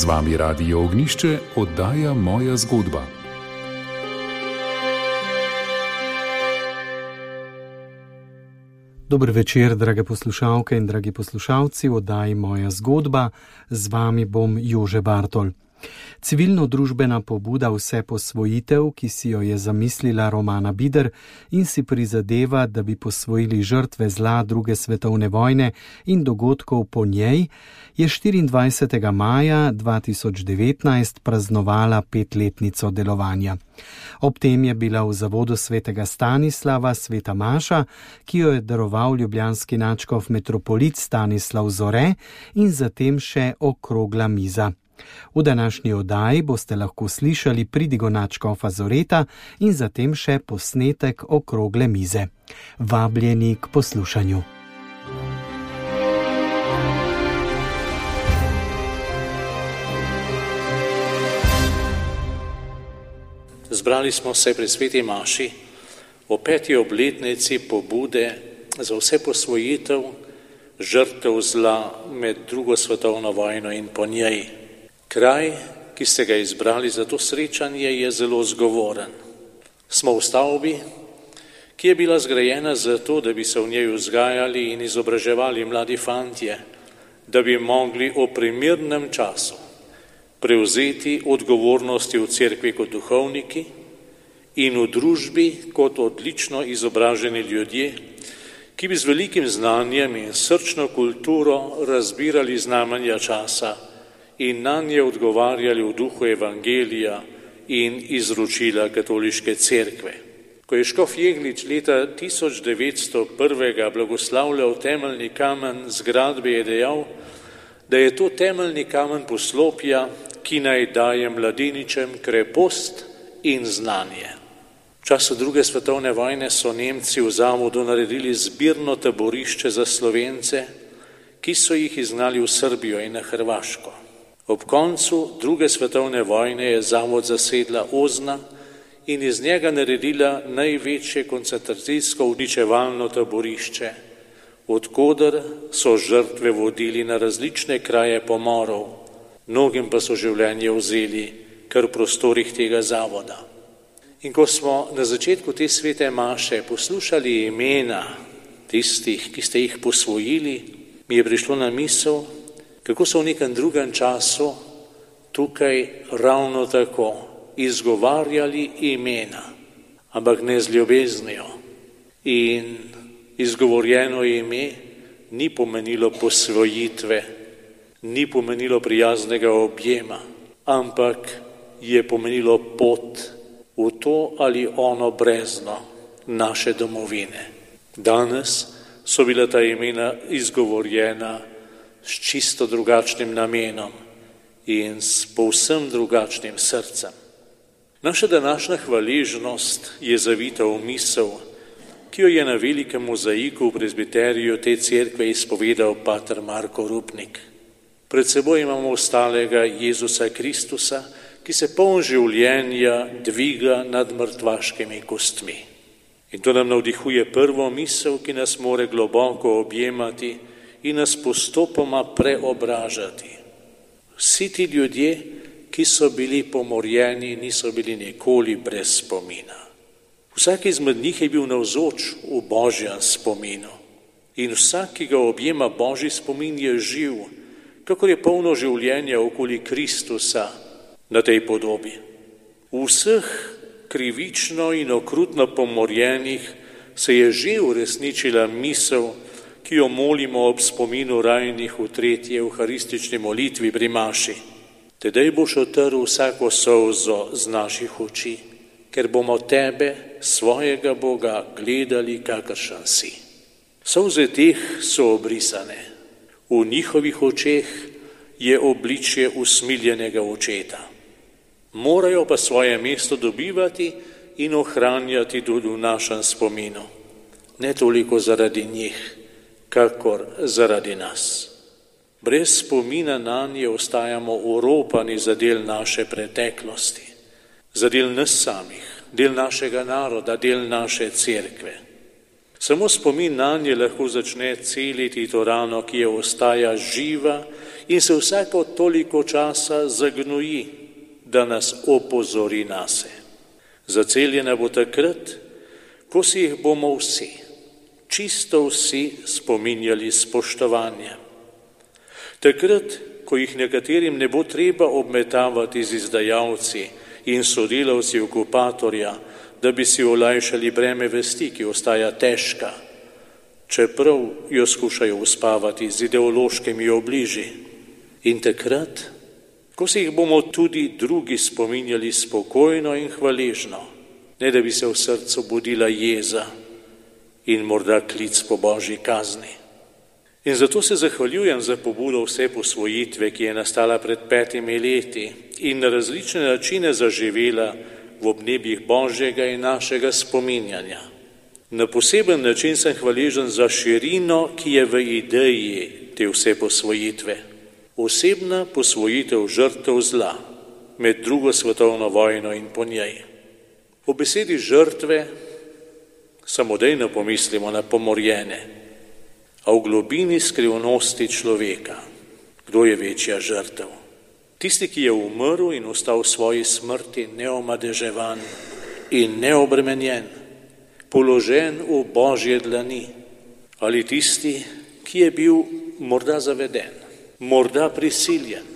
Z vami Radio Ognišče oddaja moja zgodba. Dobro večer, drage poslušalke in dragi poslušalci, oddaji moja zgodba. Z vami bom Jože Bartol. Civilno-družbena pobuda Vse posvojitev, ki si jo je zamislila Romana Bider in si prizadeva, da bi posvojili žrtve zla druge svetovne vojne in dogodkov po njej, je 24. maja 2019 praznovala petletnico delovanja. Ob tem je bila v zavodu svetega Stanislava sveta Maša, ki jo je daroval ljubljanski načkov metropolit Stanislav Zore in zatem še okrogla miza. V današnji oddaji boste lahko slišali pridigonačko Fazoreta in zatem še posnetek okrogle mize. Vabljeni k poslušanju. Zbrali smo se pri sveti Maši o peti obletnici pobude za vse posvojitev žrtev zla med drugo svetovno vojno in po njej. Kraj, ki ste ga izbrali za to srečanje, je zelo zgovoren. Smo v stavbi, ki je bila zgrajena zato, da bi se v njej vzgajali in izobraževali mladi fantje, da bi mogli v primernem času prevzeti odgovornosti v cerkvi kot duhovniki in v družbi kot odlično izobraženi ljudje, ki bi z velikim znanjem in srčno kulturo razbirali znamenja časa in na nje odgovarjali v duhu evangelija in izročila katoliške cerkve. Ko je Škof Jeglič leta 1901. blagoslavljal temeljni kamen zgradbe, je dejal, da je to temeljni kamen poslopja, ki naj daje mladeničem krepost in znanje. V času druge svetovne vojne so Nemci v zavodu naredili zbirno taborišče za slovence, ki so jih izgnali v Srbijo in na Hrvaško. Ob koncu druge svetovne vojne je zavod zasedla Ozna in iz njega naredila največje koncentracijsko uničevalno taborišče, odkudar so žrtve vodili na različne kraje pomorov, mnogim pa so življenje vzeli kar v prostorih tega zavoda. In ko smo na začetku te svete maše poslušali imena tistih, ki ste jih posvojili, mi je prišlo na misel, kako so v nekem drugem času tukaj ravno tako izgovarjali imena, ampak ne z ljubeznijo. In izgovorjeno ime ni pomenilo posvojitve, ni pomenilo prijaznega objema, ampak je pomenilo pot v to ali ono brezno naše domovine. Danes so bila ta imena izgovorjena s čisto drugačnim namenom in s povsem drugačnim srcem. Naša današnja hvaležnost je zavita v misel, ki jo je na velikem mozaiku v prezbiteriju te cerkve izpovedal pater Marko Rupnik. Pred seboj imamo ostalega Jezusa Kristusa, ki se poln življenja dviga nad mrtvaškimi kostmi. In to nam navdihuje prvo misel, ki nas more globoko objemati in nas postopoma preobražati. Vsi ti ljudje, ki so bili pomorjeni, niso bili nikoli brez spomina. Vsak izmed njih je bil navzoč v božjem spominu in vsak, ki ga objema božji spomin, je živ, kako je polno življenja okoli Kristusa na tej podobi. V vseh krivično in okrutno pomorjenih se je že uresničila misel, ki jo molimo ob spominu rajnih v tretji euharistični molitvi pri Maši. Tedaj boš otrl vsako solzo z naših oči, ker bomo tebe, svojega Boga, gledali, kakršen si. Solze teh so obrisane, v njihovih očeh je obličje usmiljenega očeta. Morajo pa svoje mesto dobivati in ohranjati tudi v našem spominu, ne toliko zaradi njih, kakor zaradi nas. Brez spomina na nje ostajamo uropani za del naše preteklosti, za del nas samih, del našega naroda, del naše cerkve. Samo spomin na nje lahko začne celiti to rano, ki je ostaja živa in se vsako toliko časa zagnoji, da nas opozori nase. Zaceljena bo takrat, ko si jih bomo vsi, čisto vsi spominjali spoštovanje. Takrat, ko jih nekaterim ne bo treba obmetavati z izdajalci in sodelavci okupatorja, da bi si olajšali breme vesti, ki ostaja težka, čeprav jo skušajo uspavati z ideološkimi obliži. In takrat, ko se jih bomo tudi drugi spominjali spokojno in hvaležno, ne da bi se v srcu budila jeza in morda klic po božji kazni. In zato se zahvaljujem za pobudo vse posvojitve, ki je nastala pred petimi leti in na različne načine zaživela v obnebjih božjega in našega spominjanja. Na poseben način sem hvaležen za širino, ki je v ideji te vse posvojitve. Osebna posvojitev žrtev zla med drugo svetovno vojno in po njej. V besedi žrtve samodejno pomislimo na pomorjene, a v globini skrivnosti človeka, kdo je večja žrtev? Tisti, ki je umrl in ostal v svoji smrti neomadeževan in neobremenjen položen v božje dlani, ali tisti, ki je bil morda zaveden, morda prisiljen,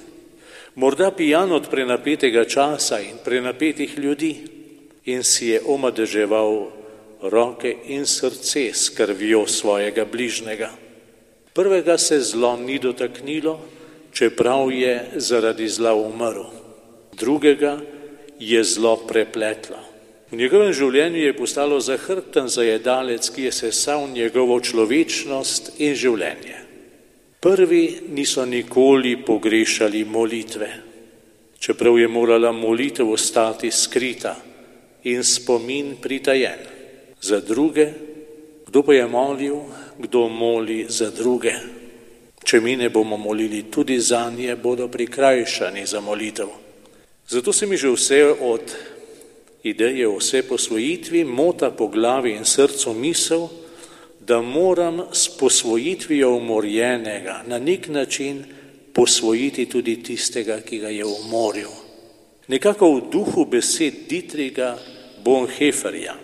morda pijan od prenapetega časa in prenapetih ljudi in si je omadeževal roke in srce s krvjo svojega bližnjega. Prvega se zlo ni dotaknilo, čeprav je zaradi zla umrl, drugega je zlo prepletlo. V njegovem življenju je postalo zahrten zajedalec, ki je sesal njegovo človečnost in življenje. Prvi niso nikoli pogrešali molitve, čeprav je morala molitev ostati skrita in spomin pritajen. Za druge, kdo pa je molil, kdo moli za druge. Če mi ne bomo molili tudi za nje, bodo prikrajšani za molitev. Zato se mi že vse od ideje o vse posvojitvi, mota po glavi in srcu misel, da moram s posvojitvijo umorjenega na nek način posvojiti tudi tistega, ki ga je umoril. Nekako v duhu besed Dietriga Bonheferja,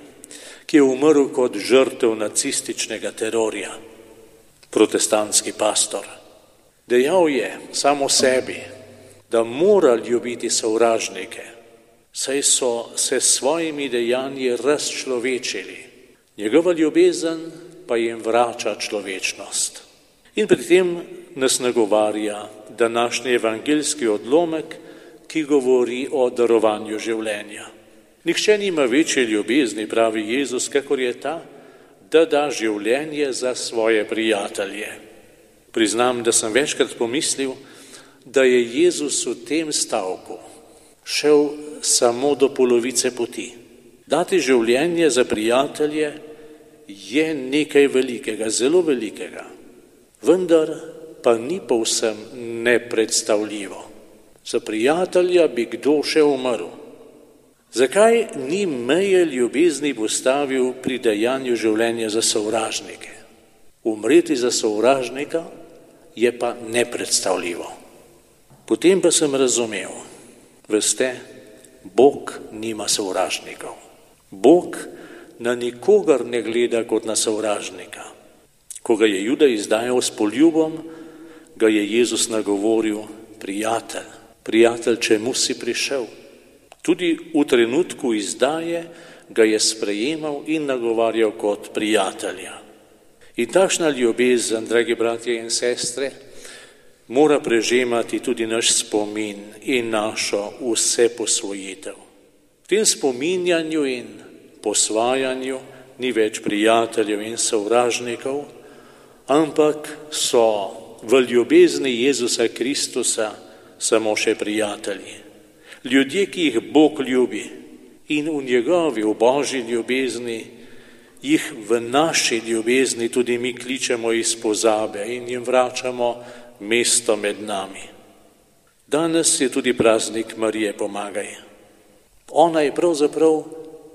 ki je umrl kot žrtev nacističnega terorja, protestantski pastor. Dejal je samo sebi, da mora ljubiti sovražnike, saj so se svojimi dejanji razčlovečili. Njegova ljubezen pa jim vrača človečnost. In pri tem nas nagovarja današnji evangeljski odlomek, ki govori o darovanju življenja. Nihče nima večje ljubezni, pravi Jezus, kakor je ta, da da življenje za svoje prijatelje. Priznam, da sem večkrat pomislil, da je Jezus v tem stavku šel samo do polovice poti. Dati življenje za prijatelje je nekaj velikega, zelo velikega, vendar pa ni povsem nepredstavljivo. Za prijatelja bi kdo še umrl. Zakaj ni meje ljubezni postavil pri dejanju življenja za sovražnike? Umreti za sovražnika je pa nepredstavljivo. Potem pa sem razumel, veste, Bog nima sovražnikov. Bog na nikogar ne gleda kot na sovražnika. Ko ga je Juda izdajal s poljubom, ga je Jezus nagovoril, prijatelj, prijatelj, čemu si prišel. Tudi v trenutku izdaje ga je sprejemal in nagovarjal kot prijatelja. In takšna ljubezen, dragi bratje in sestre, mora prežemati tudi naš spomin in našo vse posvojitev. V tem spominjanju in posvajanju ni več prijateljev in sovražnikov, ampak so v ljubezni Jezusa Kristusa samo še prijatelji. Ljudje, ki jih Bog ljubi in v njegovi, v božji ljubezni, jih v naši ljubezni tudi mi kličemo iz pozabe in jim vračamo mesto med nami. Danes je tudi praznik Marije Pomagaj. Ona je pravzaprav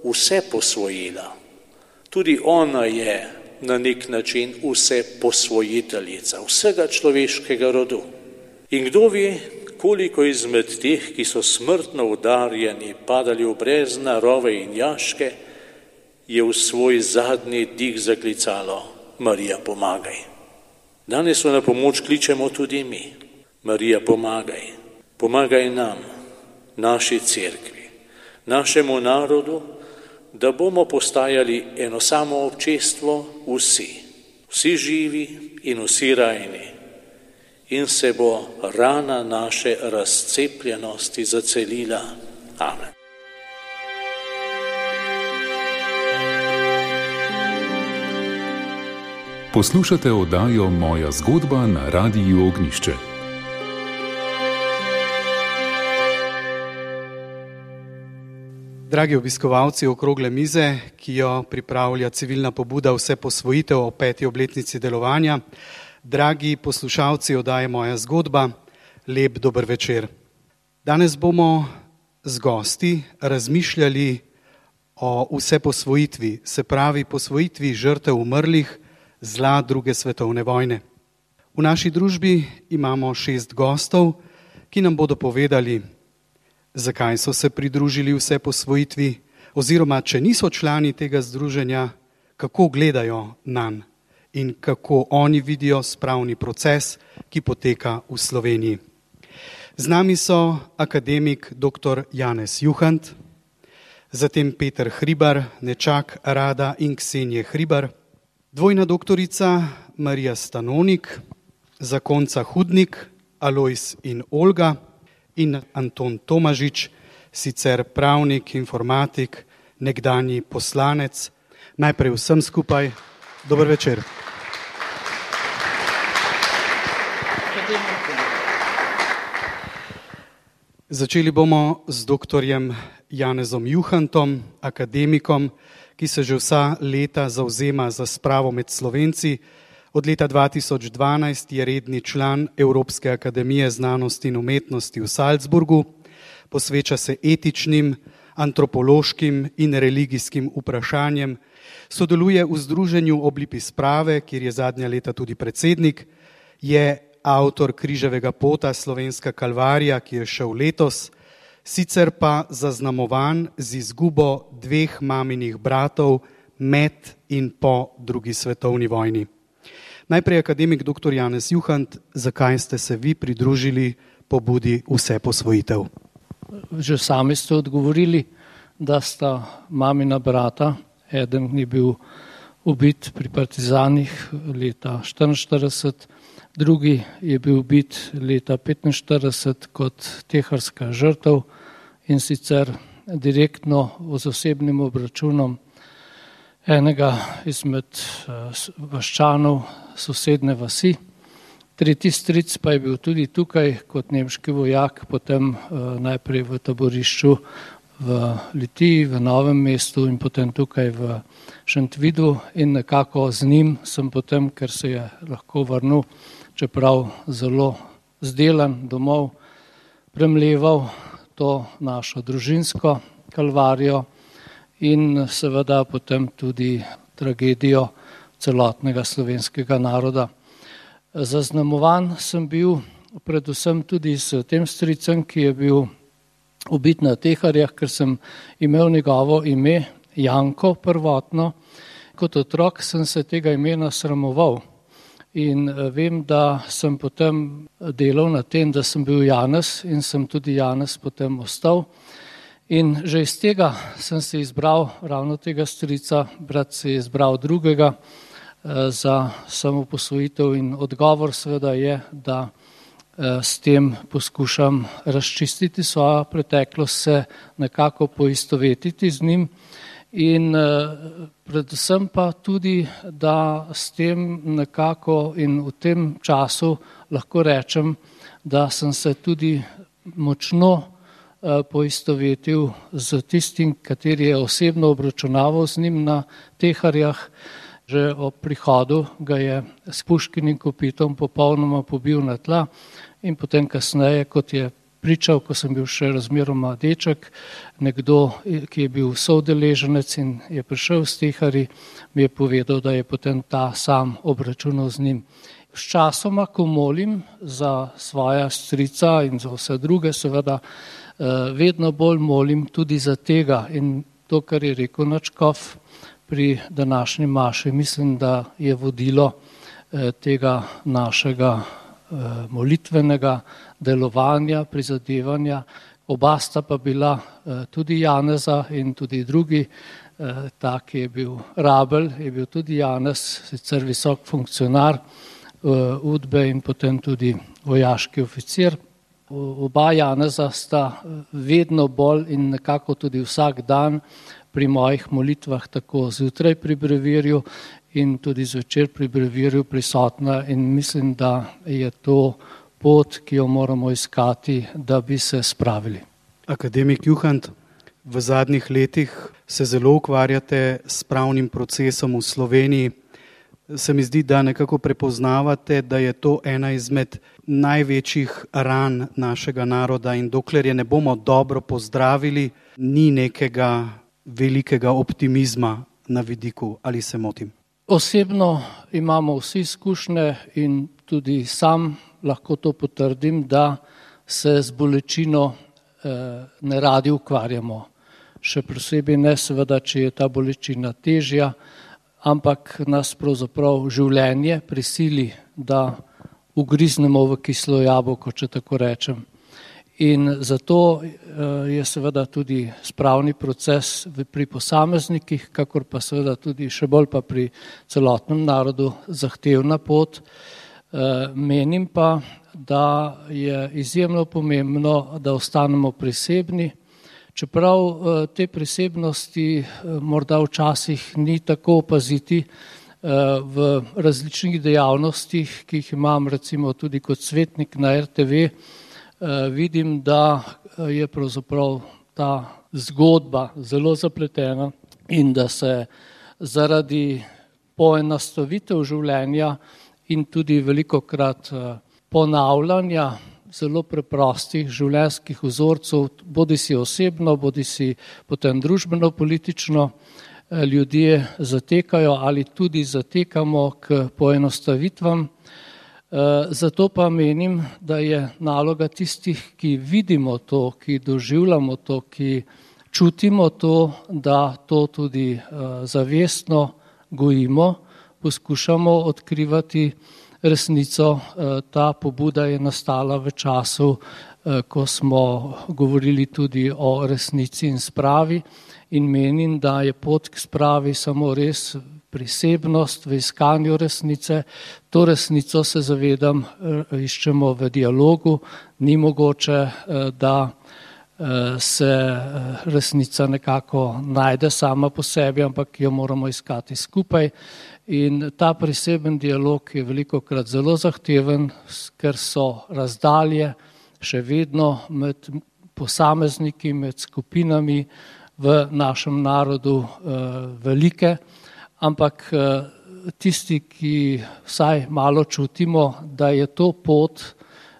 vse posvojila. Tudi ona je na nek način vse posvojiteljica vsega človeškega rodu. In kdo ve, koliko izmed teh, ki so smrtno udarjeni, padali v brezna, rove in jaške, je v svoj zadnji dih zaklicalo: Marija, pomagaj. Danes so na pomoč kličemo tudi mi. Marija, pomagaj. Pomagaj nam, naši cerkvi, našemu narodu, da bomo postajali eno samo občestvo vsi, vsi živi in vsi rajni. In se bo rana naše razcepljenosti zacelila. Amen. Poslušate oddajo Moja zgodba na Radiu Ognišče. Dragi obiskovalci okrogle mize, ki jo pripravlja civilna pobuda Vse posvojitev o peti obletnici delovanja, dragi poslušalci oddaje Moja zgodba, lep dober večer. Danes bomo z gosti razmišljali o vse posvojitvi, se pravi posvojitvi žrtev umrlih zla druge svetovne vojne. V naši družbi imamo šest gostov, ki nam bodo povedali, zakaj so se pridružili vse posvojitvi, oziroma če niso člani tega združenja, kako gledajo na nj in kako oni vidijo spravni proces, ki poteka v Sloveniji. Z nami so akademik dr. Janez Juhant, zatem Peter Hribar, nečak Rada in Ksenje Hribar, dvojna doktorica Marija Stanonik, zakonca Hudnik, Alois in Olga, in Anton Tomažič, sicer pravnik, informatik, nekdani poslanec. Najprej vsem skupaj, dober večer. Začeli bomo z dr. Janezom Juhantom, akademikom, ki se že vsa leta zauzema za spravo med Slovenci, Od leta 2012 je redni član Evropske akademije znanosti in umetnosti v Salzburgu, posveča se etičnim, antropološkim in religijskim vprašanjem, sodeluje v Združenju Oblipi sprave, kjer je zadnja leta tudi predsednik, je avtor križevega pota Slovenska kalvarija, ki je šel letos, sicer pa zaznamovan z izgubo dveh maminih bratov med in po drugi svetovni vojni. Najprej akademik dr. Janez Juhant, zakaj ste se vi pridružili pobudi vse posvojitev? Že sami ste odgovorili, da sta mamina brata, eden je bil ubit pri partizanih leta 1944, drugi je bil ubit leta 1945 kot teharska žrtev in sicer direktno z osebnim obračunom enega izmed eh, vaščanov sosedne vasi. Tretji stric pa je bil tudi tukaj kot nemški vojak, potem eh, najprej v taborišču v Litiji, v Novem mestu in potem tukaj v Šentvidu in nekako z njim sem potem, ker se je lahko vrnil, čeprav zelo zdelan domov, premleval to našo družinsko kalvarijo in seveda potem tudi tragedijo celotnega slovenskega naroda. Zaznamovan sem bil predvsem tudi s tem stricem, ki je bil ubit na teharjah, ker sem imel njegovo ime Janko prvotno. Kot otrok sem se tega imena sramoval in eh, vem, da sem potem delal na tem, da sem bil Janez in sem tudi Janez potem ostal. In že iz tega sem se izbral, ravno tega strica, brat se je izbral drugega eh, za samoposvojitev in odgovor seveda je, da eh, s tem poskušam razčistiti svojo preteklost, se nekako poistovetiti z njim in eh, predvsem pa tudi, da s tem nekako in v tem času lahko rečem, da sem se tudi močno Eh, poistovetil z tistim, kateri je osebno obračunaval z njim na teharjah. Že ob prihodu ga je s puškinim kopitom popolnoma pobil na tla in potem kasneje, kot je pričal, ko sem bil še razmeroma deček, nekdo, ki je bil soudeleženec in je prišel s tehari, mi je povedal, da je potem ta sam obračunal z njim. s časoma, ko molim za svoja strica in za vse druge, seveda vedno bolj molim tudi za tega in to, kar je rekel Načkov pri današnji maši, mislim, da je vodilo tega našega molitvenega delovanja, prizadevanja. Oba sta pa bila tudi Janeza in tudi drugi, ta, ki je bil Rabel, je bil tudi Janez, sicer visok funkcionar udbe in potem tudi vojaški oficir. Oba Janeza sta vedno bolj in nekako tudi vsak dan pri mojih molitvah, tako zjutraj pri brevirju in tudi zvečer pri brevirju prisotna in mislim, da je to pot, ki jo moramo iskati, da bi se spravili. Akademik Juhant, v zadnjih letih se zelo ukvarjate s pravnim procesom v Sloveniji. Se mi zdi, da nekako prepoznavate, da je to ena izmed največjih ran našega naroda in dokler je ne bomo dobro pozdravili, ni nekega velikega optimizma na vidiku, ali se motim. Osebno imamo vsi izkušnje in tudi sam lahko to potrdim, da se z bolečino eh, ne radi ukvarjamo. Še posebej ne seveda, če je ta bolečina težja, ampak nas pravzaprav življenje prisili, da ugriznemo v kislo jabolko, če tako rečem. In zato eh, je seveda tudi spravni proces pri posameznikih, kakor pa seveda tudi še bolj pa pri celotnem narodu zahtevna pot. Eh, menim pa, da je izjemno pomembno, da ostanemo prisebni, čeprav eh, te prisebnosti morda včasih ni tako opaziti v različnih dejavnostih, ki jih imam recimo tudi kot svetnik na RTV, Eh, vidim, da eh, je pravzaprav ta zgodba zelo zapletena in da se zaradi poenostavitev življenja in tudi veliko krat eh, ponavljanja zelo preprostih življenjskih vzorcev, bodi si osebno, bodi si potem družbeno, politično, ljudje zatekajo ali tudi zatekamo k poenostavitvam Eh, zato pa menim, da je naloga tistih, ki vidimo to, ki doživljamo to, ki čutimo to, da to tudi eh, zavestno gojimo, poskušamo odkrivati resnico. Eh, ta pobuda je nastala v času, ko smo govorili tudi o resnici in spravi in menim, da je pot k spravi samo res prisebnost v iskanju resnice. To resnico se zavedam, eh, iščemo v dialogu, ni mogoče, eh, da eh, se resnica nekako najde sama po sebi, ampak jo moramo iskati skupaj. In ta priseben dialog je veliko krat zelo zahteven, ker so razdalje še vedno med posamezniki, med skupinami v našem narodu velike ampak eh, tisti, ki vsaj malo čutimo, da je to pot,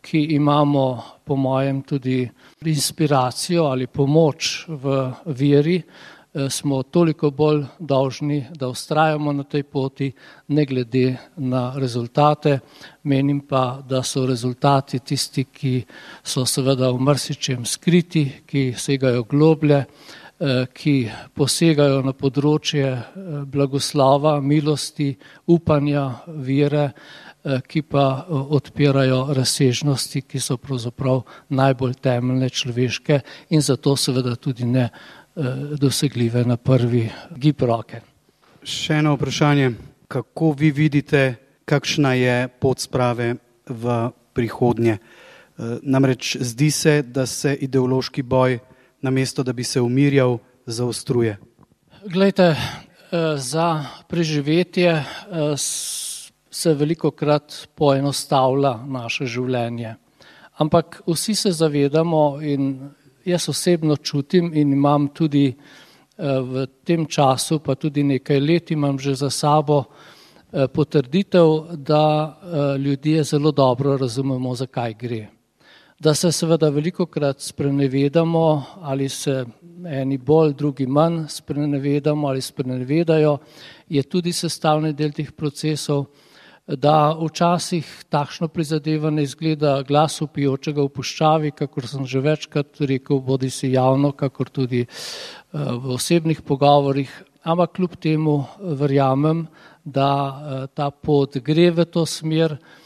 ki imamo po mojem tudi inspiracijo ali pomoč v veri, eh, smo toliko bolj dolžni, da ustrajamo na tej poti, ne glede na rezultate. Menim pa, da so rezultati tisti, ki so seveda v mrsičem skriti, ki segajo globlje, ki posegajo na področje eh, blagoslava, milosti, upanja, vire, eh, ki pa odpirajo razsežnosti, ki so pravzaprav najbolj temeljne človeške in zato seveda tudi ne dosegljive na prvi gib roke. Še eno vprašanje, kako vi vidite, kakšna je pot sprave v prihodnje? Namreč zdi se, da se ideološki boj namesto da bi se umirjal, zaostruje? Glejte, eh, za preživetje eh, se veliko krat poenostavlja naše življenje. Ampak vsi se zavedamo in jaz osebno čutim in imam tudi eh, v tem času, pa tudi nekaj let imam že za sabo potrditev, da ljudje zelo dobro razumemo, zakaj gre da se seveda veliko krat sprenevedamo ali se eni bolj, drugi manj sprenevedamo ali sprenevedajo, je tudi sestavni del teh procesov. da včasih takšno prizadevanje izgleda glas upijočega v puščavi, kakor sem že večkrat rekel, bodi si javno, kakor tudi eh, v osebnih pogovorih, ampak kljub temu verjamem, da eh, ta pot gre v to smer, Eh,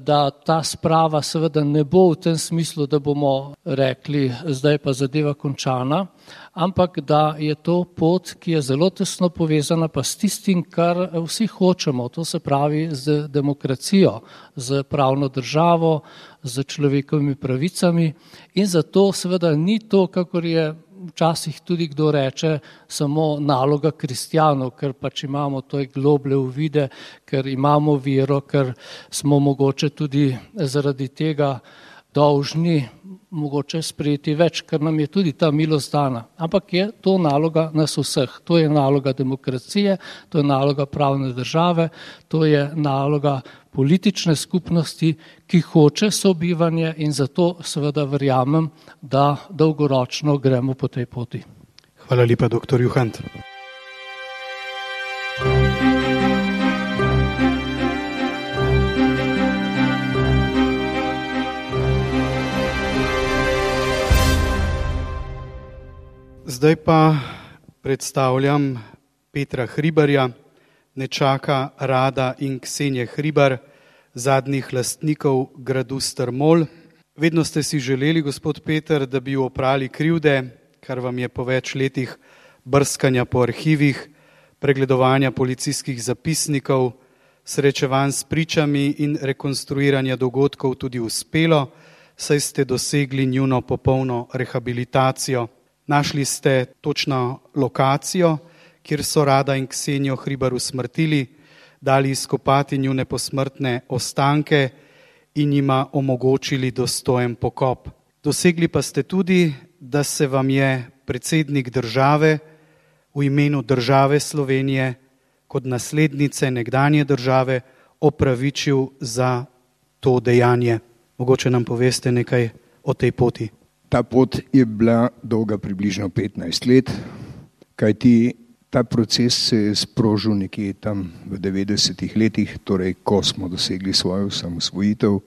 da ta sprava seveda ne bo v tem smislu, da bomo rekli, zdaj pa zadeva končana, ampak da je to pot, ki je zelo tesno povezana pa s tistim, kar vsi hočemo, to se pravi z demokracijo, z pravno državo, z človekovimi pravicami in zato seveda ni to, kakor je včasih tudi kdo reče, samo naloga kristijanov, ker pač imamo to globle uvide, ker imamo vero, ker smo mogoče tudi zaradi tega dolžni mogoče sprejeti več, ker nam je tudi ta milost dana. Ampak je to naloga nas vseh. To je naloga demokracije, to je naloga pravne države, to je naloga politične skupnosti, ki hoče sobivanje in zato seveda verjamem, da dolgoročno gremo po tej poti. Hvala lepa, dr. Juhant. Zdaj pa predstavljam Petra Hribarja, nečaka Rada in Ksenje Hribar, zadnjih lastnikov gradu Strmol. Vedno ste si želeli, gospod Peter, da bi oprali krivde, kar vam je po več letih brskanja po arhivih, pregledovanja policijskih zapisnikov, srečevanj s pričami in rekonstruiranja dogodkov tudi uspelo, saj ste dosegli njuno popolno rehabilitacijo. Našli ste točno lokacijo, kjer so Rada in Ksenijo Hribar usmrtili, dali izkopati njune posmrtne ostanke in jima omogočili dostojen pokop. Dosegli pa ste tudi, da se vam je predsednik države v imenu države Slovenije kot naslednice nekdanje države opravičil za to dejanje. Mogoče nam poveste nekaj o tej poti. Ta pot je bila dolga približno 15 let, kajti ta proces se je sprožil nekje tam v 90-ih letih, torej ko smo dosegli svojo samosvojitev,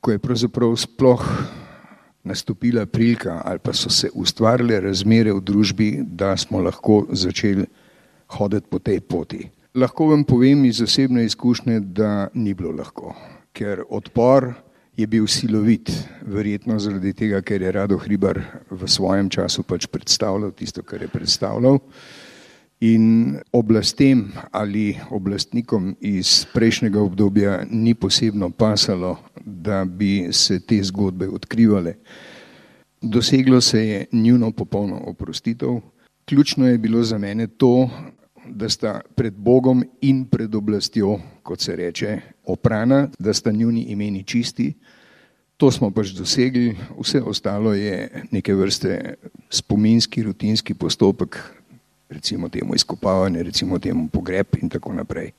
ko je pravzaprav sploh nastopila prilika ali pa so se ustvarile razmere v družbi, da smo lahko začeli hoditi po tej poti. Lahko vam povem iz osebne izkušnje, da ni bilo lahko, ker odpor je bil silovit, verjetno zaradi tega, ker je Rado Hribar v svojem času pač predstavljal tisto, kar je predstavljal. In oblastem ali oblastnikom iz prejšnjega obdobja ni posebno pasalo, da bi se te zgodbe odkrivale. Doseglo se je njuno popolno oprostitev. Ključno je bilo za mene to, da sta pred Bogom in pred oblastjo, kot se reče, oprana, da sta njuni imeni čisti. To smo pač dosegli, vse ostalo je neke vrste spominski, rutinski postopek, recimo temu izkopavanje, recimo temu pogreb in tako naprej.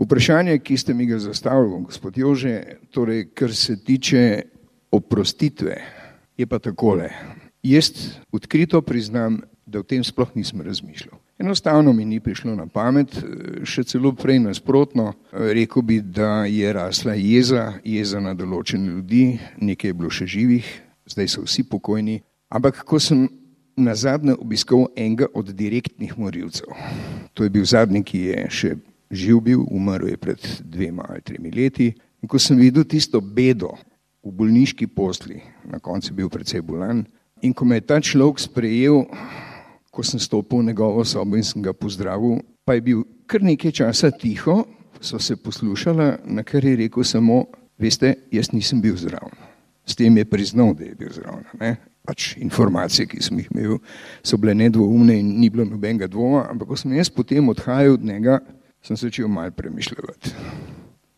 Vprašanje, ki ste mi ga zastavili, gospod Jože, torej, kar se tiče oprostitve, je pa takole. Jaz odkrito priznam, da o tem sploh nisem razmišljal. Enostavno mi ni prišlo na pamet, še celo prej nasprotno. Rekl bi, da je rasla jeza, jeza na določene ljudi, nekaj je bilo še živih, zdaj so vsi pokojni. Ampak ko sem na zadnje obiskal enega od direktnih morilcev, to je bil zadnji, ki je še živ bil, umrl je pred dvema ali tremi leti, in ko sem videl tisto bedo v bolniški posli, na koncu je bil precej bolan, in ko me je ta človek sprejel, ko sem stopil v njegovo sobo in sem ga pozdravil, pa je bil kar nekaj časa tiho, so se poslušala, na kar je rekel samo, veste, jaz nisem bil zraven. S tem je priznal, da je bil zraven. Ne? Pač informacije, ki sem jih imel, so bile nedvoumne in ni bilo nobenega dvoma, ampak ko sem jaz potem odhajal od njega, sem začel malo premišljati.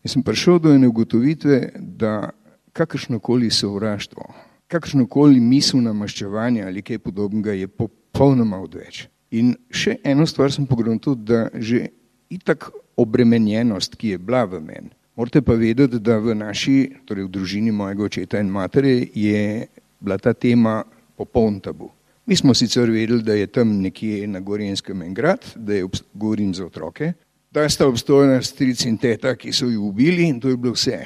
In sem prišel do ene ugotovitve, da kakršnokoli sovraštvo, kakršnokoli miselno maščevanje ali kaj podobnega je popolnoma popolnoma odveč. In še eno stvar sem pogledal tudi, da že itak obremenjenost, ki je bila v meni, morate pa vedeti, da v naši, torej v družini mojega očeta in matere, je bila ta tema popoln tabu. Mi smo sicer vedeli, da je tam nekje na Gorjenskem en grad, da je govorim za otroke, da sta obstojna stric in teta, ki so jo ubili in to je bilo vse.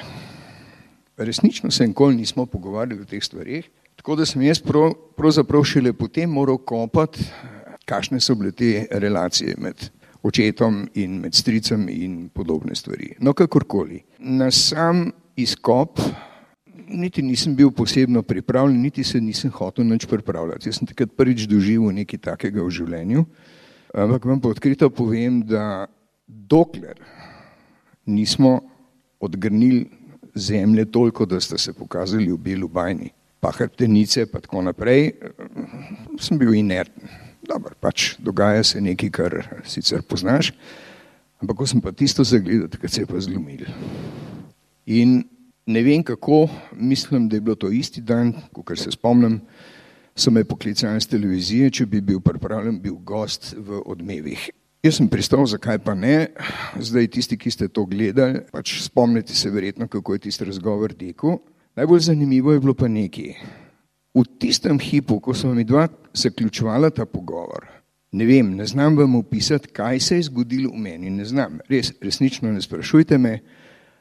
Resnično se nikoli nismo pogovarjali o teh stvarih, tako da sem jaz prav, pravzaprav šele potem moral kopati, kakšne so bile te relacije med očetom in med stricem in podobne stvari. No, kakorkoli. Na sam izkop niti nisem bil posebno pripravljen, niti se nisem hotel nič pripravljati. Jaz sem takrat prvič doživel nekaj takega v življenju, ampak vam pa odkrito povem, da dokler nismo odgrnili zemlje toliko, da ste se pokazali v belu bajni, pa hrbtenice, pa tako naprej, sem bil inerten. Dobro, pač dogaja se nekaj, kar sicer poznaš, ampak ko sem pa tisto zagledal, takrat se je pa zlomil. In ne vem kako, mislim, da je bilo to isti dan, ko se spomnim, so me poklicali z televizije, če bi bil pripravljen, bil gost v odmevih. Jaz sem pristal, zakaj pa ne. Zdaj tisti, ki ste to gledali, pač spomnite se verjetno, kako je tisti razgovor tekel. Najbolj zanimivo je bilo pa nekaj. V tistem hipu, ko smo mi dva zaključovala ta pogovor, ne vem, ne znam vam opisati, kaj se je zgodilo v meni, ne znam. Res, resnično ne sprašujte me,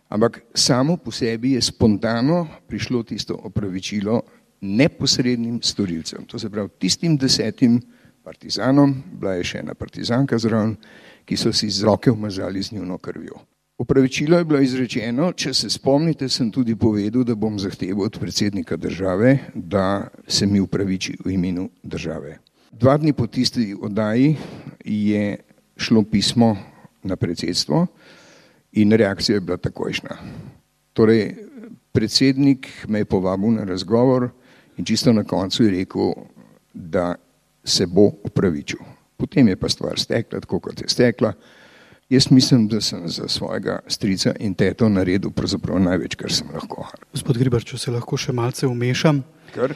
ampak samo po sebi je spontano prišlo tisto opravičilo neposrednim storilcem. To se pravi tistim desetim partizanom, bila je še ena partizanka zraven, ki so si z roke umazali z njuno krvjo. Upravičilo je bilo izrečeno, če se spomnite, sem tudi povedal, da bom zahteval od predsednika države, da se mi upraviči v imenu države. Dva dni po tisti oddaji je šlo pismo na predsedstvo in reakcija je bila takojšna. Torej, predsednik me je povabil na razgovor in čisto na koncu je rekel, da se bo upravičil. Potem je pa stvar stekla, tako kot je stekla. Jaz mislim, da sem za svojega strica in teto naredil pravzaprav največ, kar sem lahko. Gospod Gribar, če se lahko še malce umešam. Kar?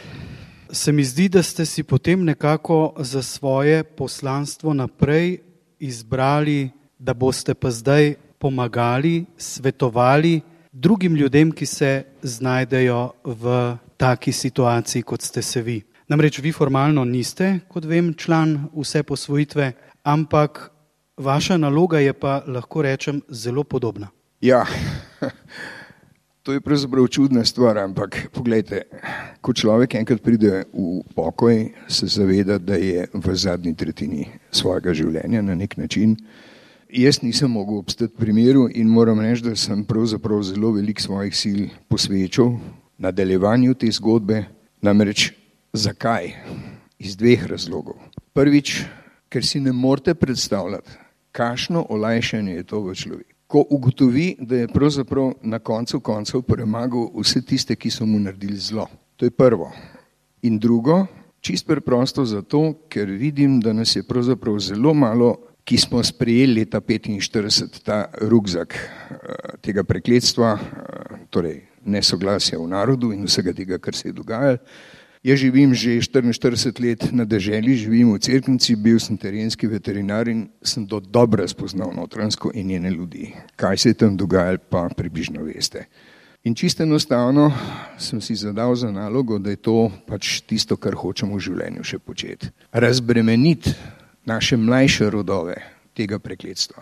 Se mi zdi, da ste si potem nekako za svoje poslanstvo naprej izbrali, da boste pa zdaj pomagali, svetovali drugim ljudem, ki se znajdejo v taki situaciji, kot ste se vi. Namreč vi formalno niste, kot vem, član vse posvojitve, ampak vaša naloga je pa, lahko rečem, zelo podobna. Ja, to je pravzaprav čudna stvar, ampak pogledajte, ko človek enkrat pride v pokoj, se zaveda, da je v zadnji tretjini svojega življenja na nek način. Jaz nisem mogel obstati pri miru in moram reči, da sem pravzaprav zelo velik svojih sil posvečal nadaljevanju te zgodbe, namreč Zakaj? Iz dveh razlogov. Prvič, ker si ne morete predstavljati, kakšno olajšanje je to v človeku. Ko ugotovi, da je pravzaprav na koncu koncev premagal vse tiste, ki so mu naredili zlo. To je prvo. In drugo, čist preprosto zato, ker vidim, da nas je pravzaprav zelo malo, ki smo sprejeli leta 45 ta rugzak eh, tega prekletstva, eh, torej nesoglasja v narodu in vsega tega, kar se je dogajalo. Jaz živim že 44 let na deželi, živim v Cerknici, bil sem terenski veterinar in sem do dobro spoznal notransko in njene ljudi. Kaj se je tam dogajalo, pa približno veste. In čisto enostavno sem si zadal za nalogo, da je to pač tisto, kar hočemo v življenju še početi. Razbremeniti naše mlajše rodove tega prekletstva.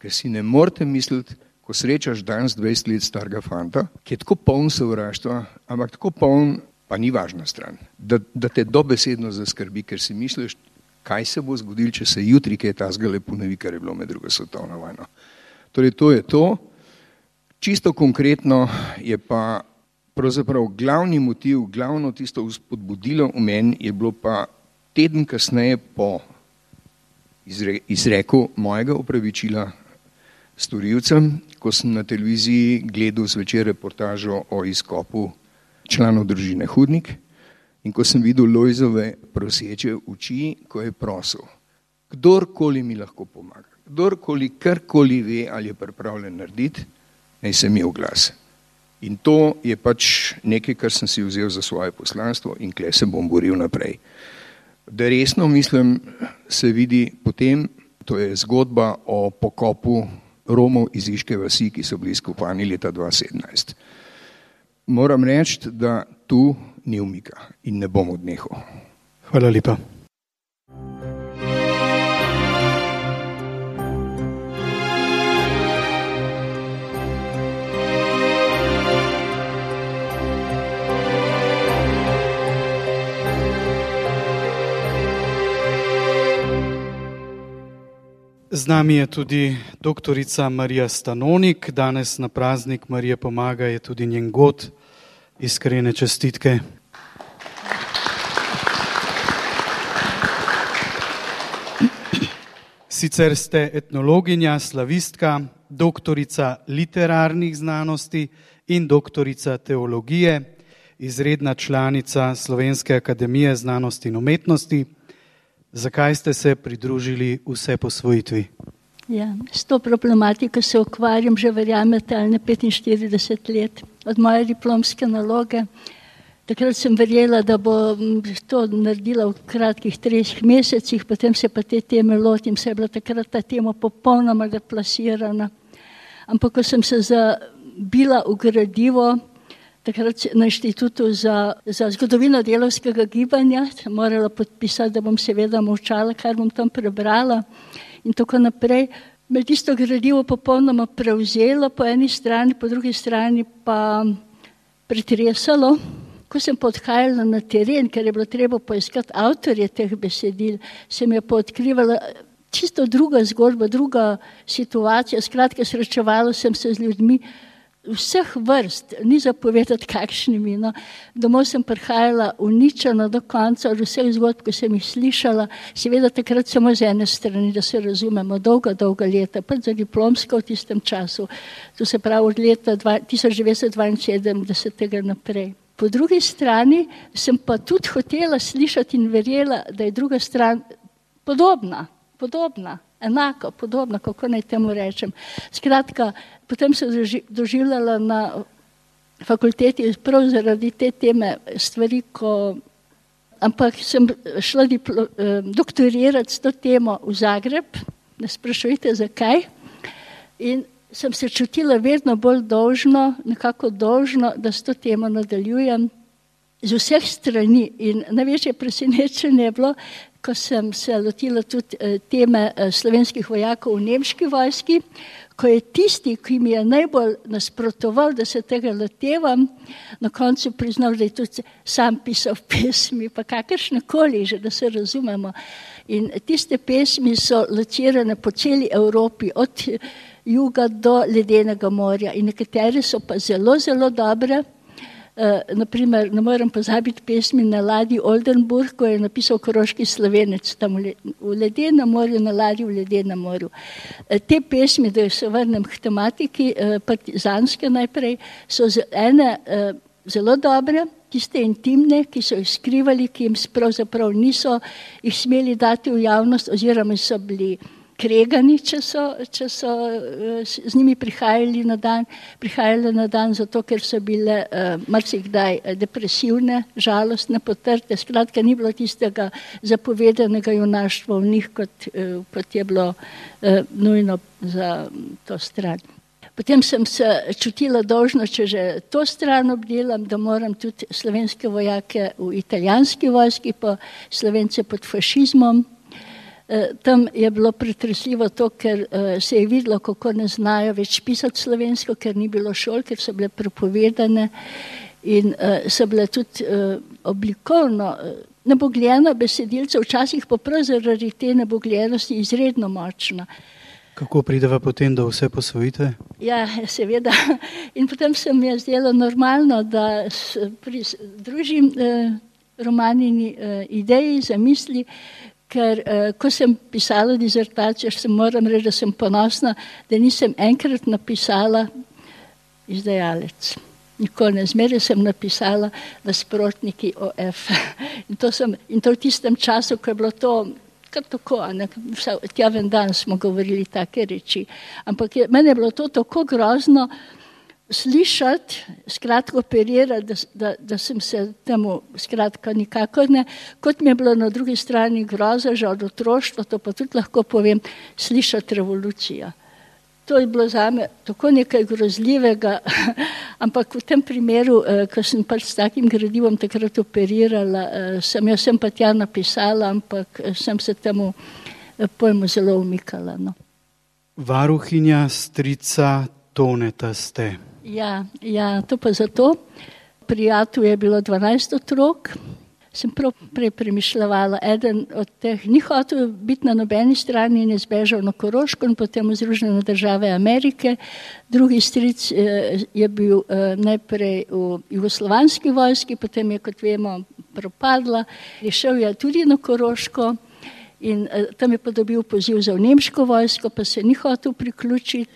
Ker si ne morete misliti, ko srečaš danes 20 let starega fanta, ki je tako poln sovraštva, ampak tako poln pa ni važna stran, da, da te dobesedno zaskrbi, ker si misliš, kaj se bo zgodilo, če se jutri kaj ta zgale ponovi, kar je bilo med drugo svetovno vojno. Torej, to je to. Čisto konkretno je pa pravzaprav glavni motiv, glavno tisto vzpodbudilo v meni je bilo pa teden kasneje po izre, izreku mojega upravičila storilcem, ko sem na televiziji gledal zvečer reportažo o izkopu članov družine Hudnik in ko sem videl Lojzove proseče oči, ko je prosil, kdorkoli mi lahko pomaga, kdorkoli karkoli ve ali je pripravljen narediti, naj se mi oglas. In to je pač nekaj, kar sem si vzel za svoje poslanstvo in kle se bom boril naprej. Da resno mislim, se vidi potem, to je zgodba o pokopu Romov iz Iške vasi, ki so bili skupani leta 2017 moram reči, da tu ni umika in ne bom odnehal. Hvala lepa. Z nami je tudi doktorica Marija Stanonik, danes na praznik Marije pomaga je tudi njen god. Iskrene čestitke. Sicer ste etnologinja, slavistka, doktorica literarnih znanosti in doktorica teologije, izredna članica Slovenske akademije znanosti in umetnosti. Zakaj ste se pridružili vse posvojitvi? Ja, s to problematiko se ukvarjam že verjamete ali ne 45 let od moje diplomske naloge. Takrat sem verjela, da bo to naredila v kratkih treh mesecih, potem se pa te teme lotim, se je bila takrat ta tema popolnoma deplasirana. Ampak ko sem se zabila v gradivo, takrat na inštitutu za, za zgodovino delovskega gibanja, morala podpisati, da bom seveda molčala, kar bom tam prebrala in tako naprej. Me tisto gradivo popolnoma prevzelo po eni strani, po drugi strani pa pretresalo. Ko sem podhajala na teren, ker je bilo treba poiskati avtorje teh besedil, sem je poodkrivala čisto druga zgodba, druga situacija. Skratka, srečevala sem se z ljudmi, vseh vrst, ni zapovedati, kakšnimi. No. Domov sem prihajala uničena do konca, od vseh zgodb, ki sem jih slišala, seveda takrat samo z ene strani, da se razumemo, dolga, dolga leta, pa za diplomsko v tistem času, to se pravi od leta 1972 naprej. Po drugi strani sem pa tudi hotela slišati in verjela, da je druga stran podobna, podobna enako, podobno, kako naj temu rečem. Skratka, potem sem doživljala na fakulteti prav zaradi te teme stvari, ko, ampak sem šla diplo, eh, doktorirati s to temo v Zagreb, ne sprašujte zakaj. In sem se čutila vedno bolj dolžno, nekako dolžno, da s to temo nadaljujem z vseh strani. In največje presenečenje je bilo, ko sem se lotila tudi eh, teme eh, slovenskih vojakov v nemški vojski, ko je tisti, ki mi je najbolj nasprotoval, da se tega lotevam, na koncu priznal, da je tudi sam pisal pesmi, pa kakršne koli že, da se razumemo. In tiste pesmi so locirane po celi Evropi, od juga do ledenega morja in nekatere so pa zelo, zelo dobre. Uh, naprimer, ne morem pozabiti pesmi na ladji Oldenburg, ko je napisal Koroški slovenec tam v, le, v ledenem morju, na ladji v ledenem morju. Uh, te pesmi, da se vrnem k tematiki, uh, partizanske najprej, so ene uh, zelo dobre, tiste intimne, ki so jih skrivali, ki jim pravzaprav niso jih smeli dati v javnost oziroma so bili uh, kregani, če so, če so eh, z njimi prihajali na dan, prihajali na dan zato, ker so bile uh, marsikdaj eh, depresivne, žalostne, potrte. Skratka, ni bilo tistega zapovedanega junaštva v njih, kot, uh, kot je bilo uh, nujno za to stran. Potem sem se čutila dolžno, če že to stran obdelam, da moram tudi slovenske vojake v italijanski vojski, pa slovence pod fašizmom, tam je bilo pretresljivo to, ker eh, se je videlo, kako ne znajo več pisati slovensko, ker ni bilo šol, ker so bile prepovedane in eh, so bile tudi oblikovno nebogljena besedilca, včasih pa prav zaradi te nebogljenosti izredno močna. Kako prideva potem do vse posvojitve? Ja, seveda. In potem se mi je zdelo normalno, da družim eh, romanini eh, ideji, zamisli, ker uh, ko sem pisala dizertacijo, se moram reči, da sem ponosna, da nisem enkrat napisala izdajalec. Nikoli ne zmeraj sem napisala nasprotniki OF. In to, sem, in to v tistem času, ko je bilo to kar tako, tja ven dan smo govorili take reči. Ampak je, meni je bilo to tako grozno, slišati, skratka, operirati, da, da, da sem se temu, skratka, nikakor ne, kot mi je bilo na drugi strani groza, že od otroštva, to pa tudi lahko povem, slišati revolucijo. To je bilo za me tako nekaj grozljivega, ampak v tem primeru, eh, ko sem pač s takim gradivom takrat operirala, eh, sem jo sem pa tja napisala, ampak eh, sem se temu pojmu zelo umikala. No. Varuhinja strica Toneta ste. Ja, ja, to pa zato. Pri Atu je bilo 12 otrok, sem prav prej premišljala. Eden od teh ni hotel biti na nobeni strani in je zbežal na Koroško in potem v Združene države Amerike. Drugi stric eh, je bil eh, najprej v jugoslovanski vojski, potem je, kot vemo, propadla. Je šel je tudi na Koroško in eh, tam je pa dobil poziv za nemško vojsko, pa se ni hotel priključiti.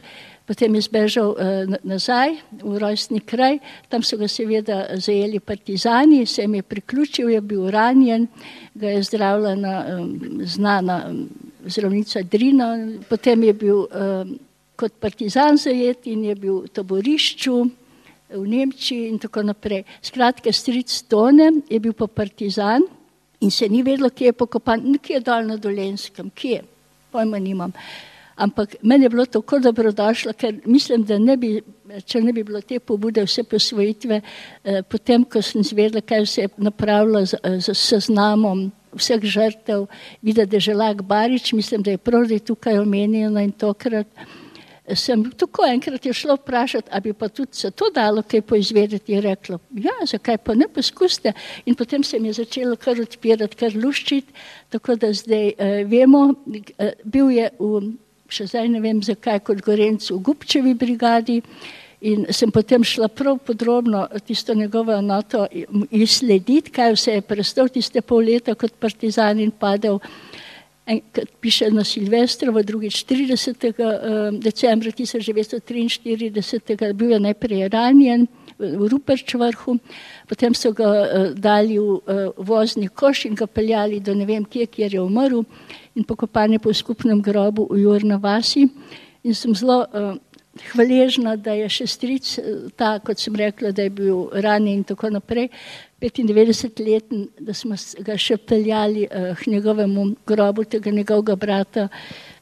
Potem je zbežal uh, nazaj v rojstni kraj, tam so ga seveda zajeli partizani, se jim je priključil, je bil ranjen, ga je zdravljena um, znana um, zdravnica Drina, potem je bil kot partizan zajet in je bil v taborišču v Nemčiji in tako naprej. Skratka, stric Tone je bil pa partizan in se ni vedelo, kje je pokopan, nekje dol na Dolenskem, kje, pojma nimam. Ampak meni je bilo tako dobrodošlo, ker mislim, da ne bi, če ne bi bilo te pobude vse posvojitve, eh, potem, ko sem zvedela, kaj se je napravilo z, eh, z seznamom vseh žrtev, videti, da je želak Barič, mislim, da je prav, da je tukaj omenjeno in tokrat. Sem tako enkrat je šlo vprašati, ali bi pa tudi se to dalo kaj poizvedeti in reklo, ja, zakaj pa ne poskusite. In potem se mi je začelo kar odpirati, kar luščiti, tako da zdaj eh, vemo, eh, bil je v še zdaj ne vem zakaj, kot Gorenc v Gupčevi brigadi. In sem potem šla prav podrobno tisto njegovo enoto izslediti, kaj vse je prestal tiste pol leta kot partizan in padel, enkrat piše na Silvestrovo, drugič 30. Eh, decembra 1943, bil je najprej ranjen v Ruperč vrhu, potem so ga eh, dali v eh, vozni koš in ga peljali do ne vem kje, kjer je umrl in pokopan je po skupnem grobu v Jurna vasi. In sem zelo uh, hvaležna, da je še stric, ta, kot sem rekla, da je bil ranjen in tako naprej, 95 let, da smo ga še peljali uh, k njegovemu grobu, tega njegovega brata,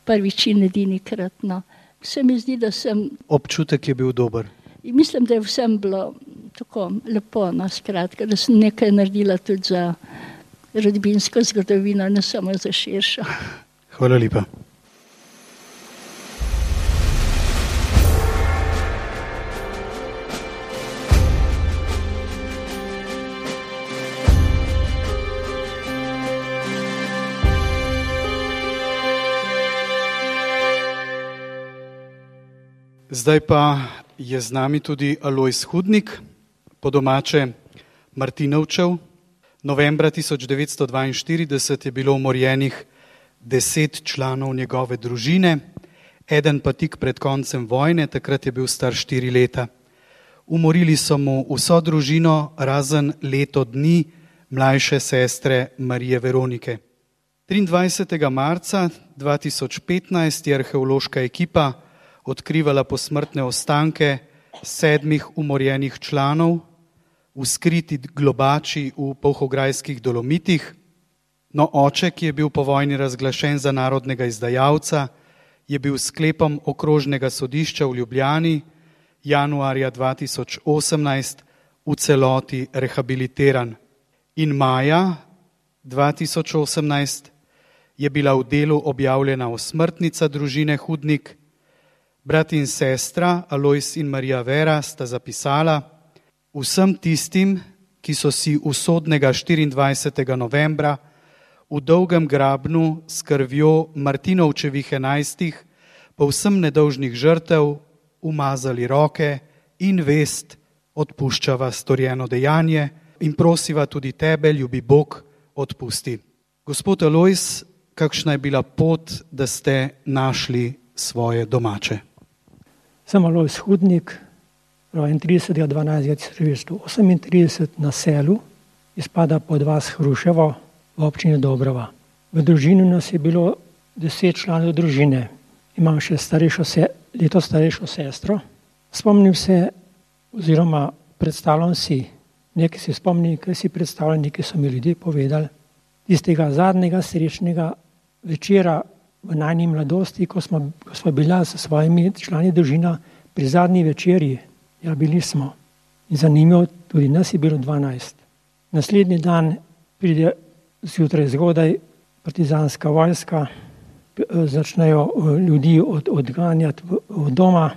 prvič in edini krat. No. Se mi zdi, da sem. Občutek je bil dober. In mislim, da je vsem bilo tako lepo, no, skratka, da sem nekaj naredila tudi za rodbinsko zgodovino, ne samo za širšo. Hvala lepa. Zdaj pa je z nami tudi Alois Hudnik, po domače Martinovčev, Novembra 1942 je bilo umorjenih deset članov njegove družine, eden pa tik pred koncem vojne, takrat je bil star štiri leta. Umorili so mu vso družino, razen leto dni mlajše sestre Marije Veronike. 23. marca 2015 je arheološka ekipa odkrivala posmrtne ostanke sedmih umorjenih članov v skriti globači v Pohograjskih dolomitih, no oče, ki je bil po vojni razglašen za narodnega izdajalca, je bil sklepom okrožnega sodišča v Ljubljani januarja 2018 v celoti rehabilitiran. In maja 2018 je bila v delu objavljena osmrtnica družine Hudnik, brat in sestra Alois in Marija Vera sta zapisala, vsem tistim, ki so si usodnega 24. novembra v dolgem grabnu s krvjo Martinovčevih enajstih povsem nedolžnih žrtev umazali roke in vest odpuščava storjeno dejanje in prosiva tudi tebe, ljubi Bog, odpusti. Gospod Alois, kakšna je bila pot, da ste našli svoje domače? Sem Alois Hudnik, rojen 30.12.1938 na selu, izpada pod vas Hruševo v občini Dobrova. V družini nas je bilo deset članov družine. Imam še starejšo se, leto starejšo sestro. Spomnim se, oziroma predstavljam si, nekaj si spomnim, kaj si predstavljam, nekaj so mi ljudje povedali. Tistega zadnjega srečnega večera v najni mladosti, ko smo, ko smo bila s svojimi člani družina pri zadnji večerji, Ja, bili smo. In zanimivo, tudi nas je bilo 12. Naslednji dan pride zjutraj zgodaj partizanska vojska, začnejo eh, ljudi od, odganjati od doma,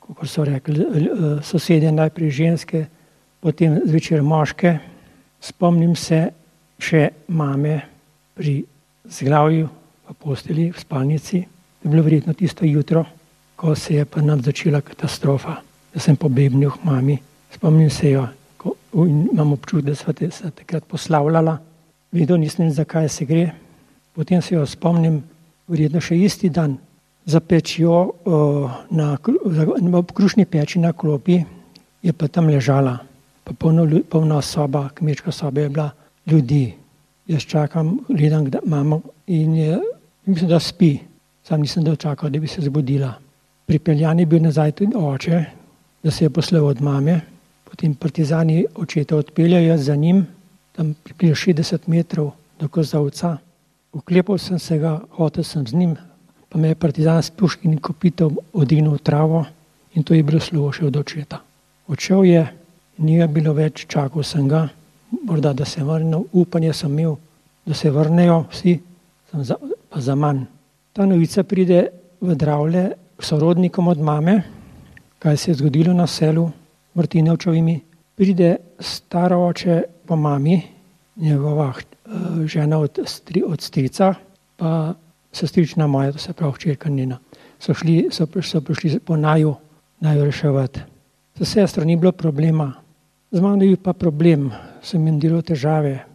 kot so rekli, eh, sosedje, najprej ženske, potem zvečer moške. Spomnim se še mame pri zglavju v posteli, v spalnici. To je bilo verjetno tisto jutro, ko se je pa nam začela katastrofa. Da sem pobebnil k mami, spomnim se jo ko, in imam občutek, da sva te, se takrat poslavljala. Videl nisem, zakaj se gre. Potem se jo spomnim, verjetno še isti dan, za pečjo na, na krušni peči na klopi, je pa tam ležala, pa polno, polna soba, kmečka soba je bila ljudi. Jaz čakam, gledam, da imamo in je, mislim, da spi. Sam nisem dočakal, da bi se zbudila. Pripeljan je bil nazaj tudi oče, da se je poslal od mame, potem partizani očeta odpeljajo za njim, tam približno 60 metrov do kozavca. Uklepal sem se ga, hotel sem z njim, pa me je partizan s puškim kopitom odinil v travo in to je bilo slovo še od očeta. Odšel je, ni ga bilo več, čakal sem ga, morda da se vrnejo, upanje sem imel, da se vrnejo vsi, za, pa za manj. Ta novica pride v Dravlje sorodnikom od mame, kaj se je zgodilo na selu Vrtinovčovimi. Pride staro oče po mami, njegova uh, žena od, stri, od strica, pa sestrična moja, to se pravi hčerka njena. So, šli, so, so prišli po naju, naju reševati. Za sestro ni bilo problema, z mano je pa problem, sem jim delal težave.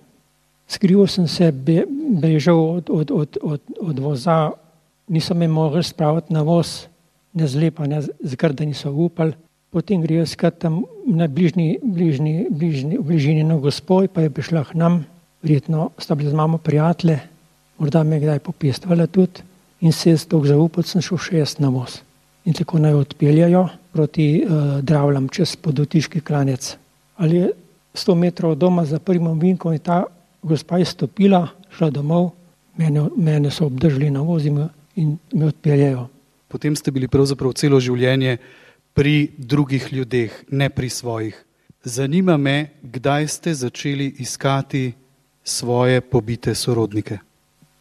Skrival sem se, be, bežal od, od, od, od, od voza, nisem me mogel spraviti na voz, ne zlepa, ne zgrda niso upali. Potem grejo skat tam na bližnji, bližnji, bližnji, v bližini na gospod, pa je prišla k nam, verjetno sta bili z mamo prijatelje, morda me je kdaj popestvala tudi in se je stok zaupal, sem šel še jaz na voz. In tako naj odpeljajo proti uh, Dravljam čez podotiški klanec. Ali je 100 metrov od doma za prvim ovinkom in ta gospa je stopila, šla domov, mene, mene so obdržali na vozimu in me odpeljajo. Potem ste bili pravzaprav celo življenje pri drugih ljudeh, ne pri svojih. Zanima me, kdaj ste začeli iskati svoje pobite sorodnike.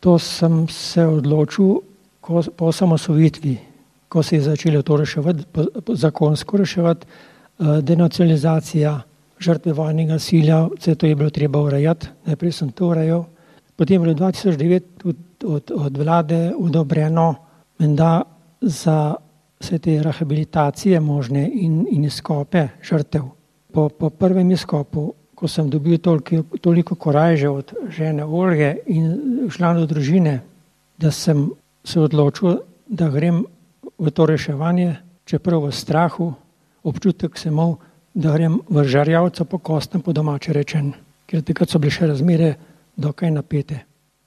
To sem se odločil ko, po osamosvojitvi, ko se je začelo to reševati, zakonsko reševati, eh, denacionalizacija žrtve vojnega nasilja, vse to je bilo treba urejati, najprej sem to urejal. Potem je bilo 2009 od, od, od vlade odobreno, da za vse te rehabilitacije možne in, in izkope žrtev. Po, po prvem izkopu, ko sem dobil toliko, toliko korajže od žene Olge in članov družine, da sem se odločil, da grem v to reševanje, čeprav v strahu, občutek sem imel, da grem v žarjavca po kostem, po domače rečen, ker takrat so bile še razmere dokaj napete.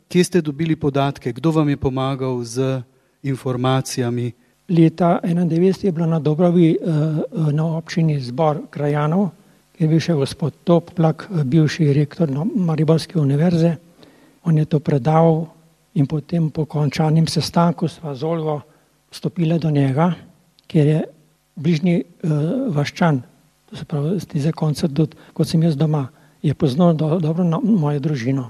Kje ste dobili podatke, kdo vam je pomagal z informacijami? Leta 1991 je bilo na Dobrovi eh, na občini zbor krajanov, ki je bil še gospod Toplak, bivši rektor Mariborske univerze. On je to predal in potem po končanem sestanku sva z Olgo stopila do njega, ker je bližnji vaščan to se pravi, ti za koncert, kot sem jaz doma, je poznal do, dobro na mojo družino.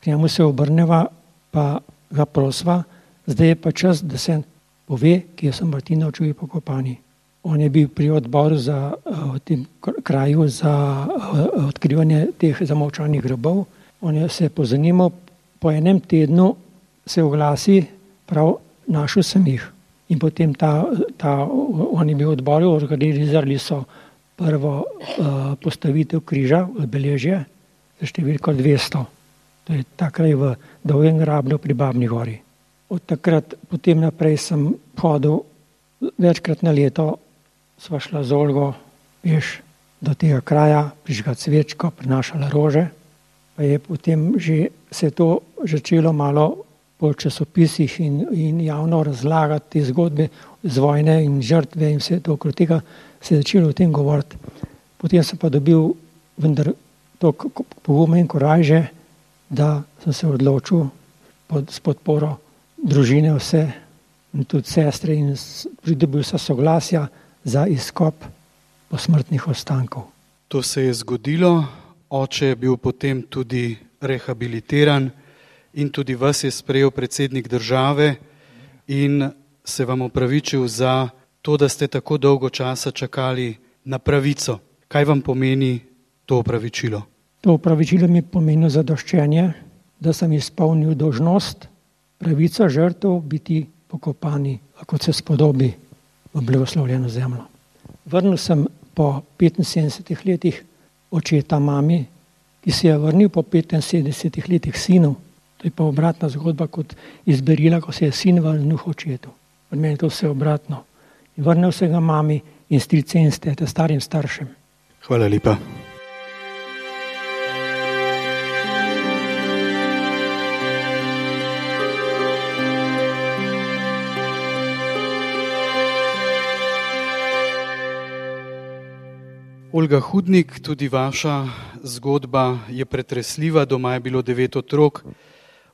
K njemu se obrneva, pa ga prosva, zdaj je pa čas, da se pove, kje so Martinovčevi pokopani. On je bil pri odboru za v tem kraju za odkrivanje teh zamovčanih grobov. On je se pozanimal, po enem tednu se oglasi, prav našel sem jih. In potem ta, ta, oni bi odboru organizirali so prvo uh, postavitev križa, obeležje za številko 200. To je ta kraj v Dolgem grabnu pri Babni gori. Od takrat potem naprej sem hodil večkrat na leto, sva šla z Olgo, veš, do tega kraja, prižgat svečko, prinašala rože, pa je potem že se to začelo malo po časopisih in, in javno razlagati te zgodbe z vojne in žrtve in vse to okrog tega se je začelo o tem govoriti. Potem sem pa dobil vendar to poguma in korajže, da sem se odločil pod, s podporo družine vse in tudi sestre in pridobil vsa soglasja za izkop posmrtnih ostankov. To se je zgodilo, oče je bil potem tudi rehabilitiran in tudi vas je sprejel predsednik države in se vam opravičil za to, da ste tako dolgo časa čakali na pravico. Kaj vam pomeni to opravičilo? To upravičilo mi pomeni zadoščenje, da sem izpolnil dožnost, pravico žrtev biti pokopani, kot se spodobi v blagoslovljeno zemljo. Vrnil sem po 75 letih očeta mami, ki se je vrnil po 75 letih sinu. To je pa obratna zgodba kot izberila, ko se je sin vrnil očetu. Od meni je to vse obratno. In vrnil se ga mami in strice in stete starim staršem. Hvala lepa. Olga Hudnik, tudi vaša zgodba je pretresljiva. Doma je bilo devet otrok,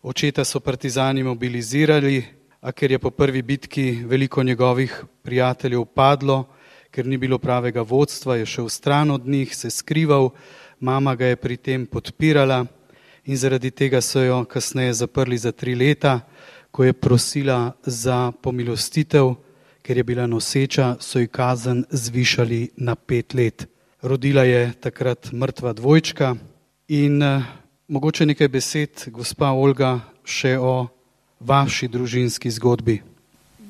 očeta so partizani mobilizirali, a ker je po prvi bitki veliko njegovih prijateljev padlo, ker ni bilo pravega vodstva, je šel stran od njih, se skrival, mama ga je pri tem podpirala in zaradi tega so jo kasneje zaprli za tri leta, ko je prosila za pomilostitev, ker je bila noseča, so ji kazen zvišali na pet let rodila je takrat mrtva dvojčka. In uh, mogoče nekaj besed, gospa Olga, še o vaši družinski zgodbi.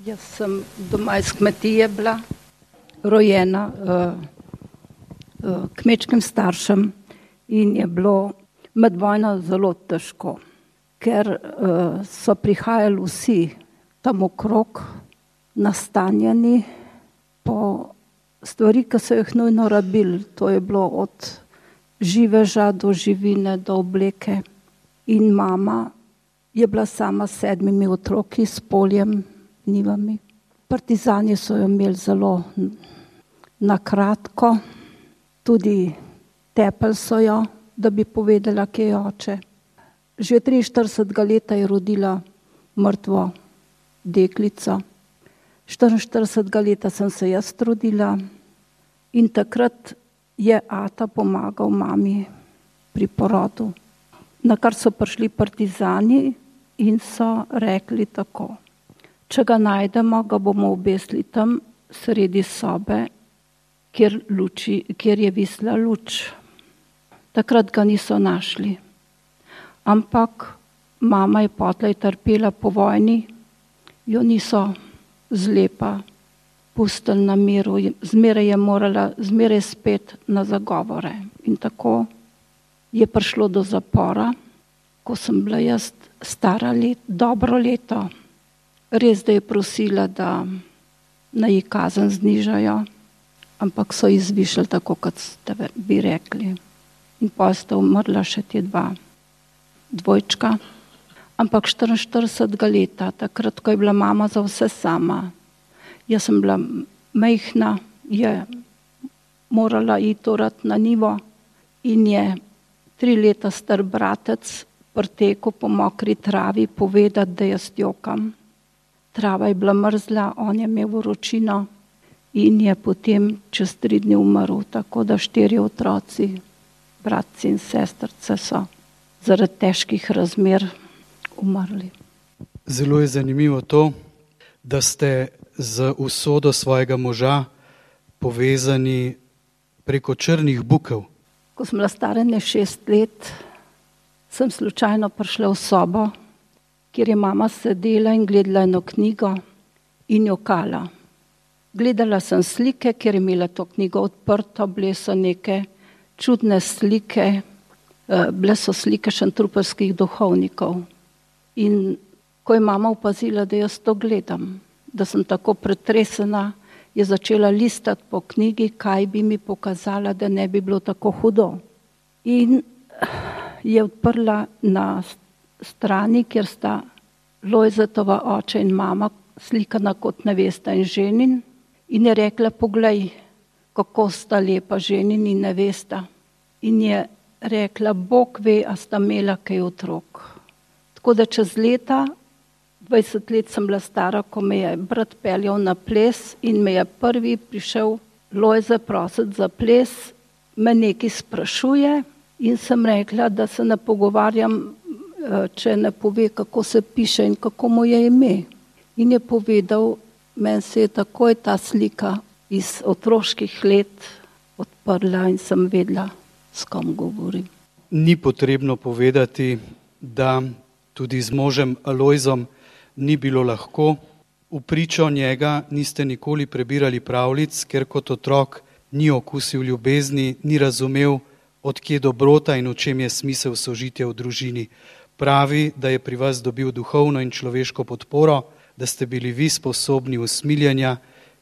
Jaz sem doma iz kmetije bila, rojena uh, uh, kmečkim staršem in je bilo med vojno zelo težko, ker uh, so prihajali vsi tam okrog, nastanjeni po stvari, ki so jih nujno rabili, to je bilo od živeža do živine, do obleke. In mama je bila sama s sedmimi otroki, s poljem, nivami. Partizani so jo imeli zelo na kratko, tudi tepel so jo, da bi povedala, kje je oče. Že 43 let je rodila mrtvo deklico. 44 let sem se jaz trudila in takrat je Ata pomagal mami pri porodu. Na kar so prišli partizani in so rekli tako: Če ga najdemo, ga bomo obesili tam sredi sobe, kjer, luči, kjer je visla luč. Takrat ga niso našli. Ampak mama je potlej trpela po vojni, jo niso zlepa, pustili na miru, zmeraj je morala, zmeraj spet na zagovore. In tako je prišlo do zapora, ko sem bila jaz stara let, dobro leto. Res, da je prosila, da naj kazen znižajo, ampak so izvišali tako, kot ste bi rekli. In pa sta umrla še ti dva dvojčka ampak 44 let, takrat, ko je bila mama za vse sama. Jaz sem bila majhna, je morala iti urat na nivo in je tri leta star bratec prteko po mokri travi povedati, da jaz jokam. Trava je bila mrzla, on je imel vročino in je potem čez tri dni umrl, tako da štiri otroci, bratci in sestrce so zaradi težkih razmer umrli. Zelo je zanimivo to, da ste z usodo svojega moža povezani preko črnih bukov. Ko sem bila stara ne šest let, sem slučajno prišla v sobo, kjer je mama sedela in gledala eno knjigo in jo kala. Gledala sem slike, ker je imela to knjigo odprto, bile so neke čudne slike, eh, bile so slike šantruperskih duhovnikov. In ko je mama opazila, da jaz to gledam, da sem tako pretresena, je začela listati po knjigi, kaj bi mi pokazala, da ne bi bilo tako hudo. In je odprla na strani, kjer sta Lojzetova oče in mama slikana kot nevesta in ženin in je rekla, poglej, kako sta lepa ženin in nevesta. In je rekla, Bog ve, a sta imela kaj otrok. Tako da čez leta, 20 let sem bila stara, ko me je brat peljal na ples in me je prvi prišel Lojze prositi za ples, me nekaj sprašuje in sem rekla, da se ne pogovarjam, eh, če ne pove, kako se piše in kako mu je ime. In je povedal, meni se je takoj ta slika iz otroških let odprla in sem vedela, s kom govorim. ni potrebno povedati, da tudi z možem Alojzom ni bilo lahko. V pričo njega niste nikoli prebirali pravljic, ker kot otrok ni okusil ljubezni, ni razumel, odkje dobrota in v čem je smisel sožitja v družini. Pravi, da je pri vas dobil duhovno in človeško podporo, da ste bili vi sposobni usmiljenja,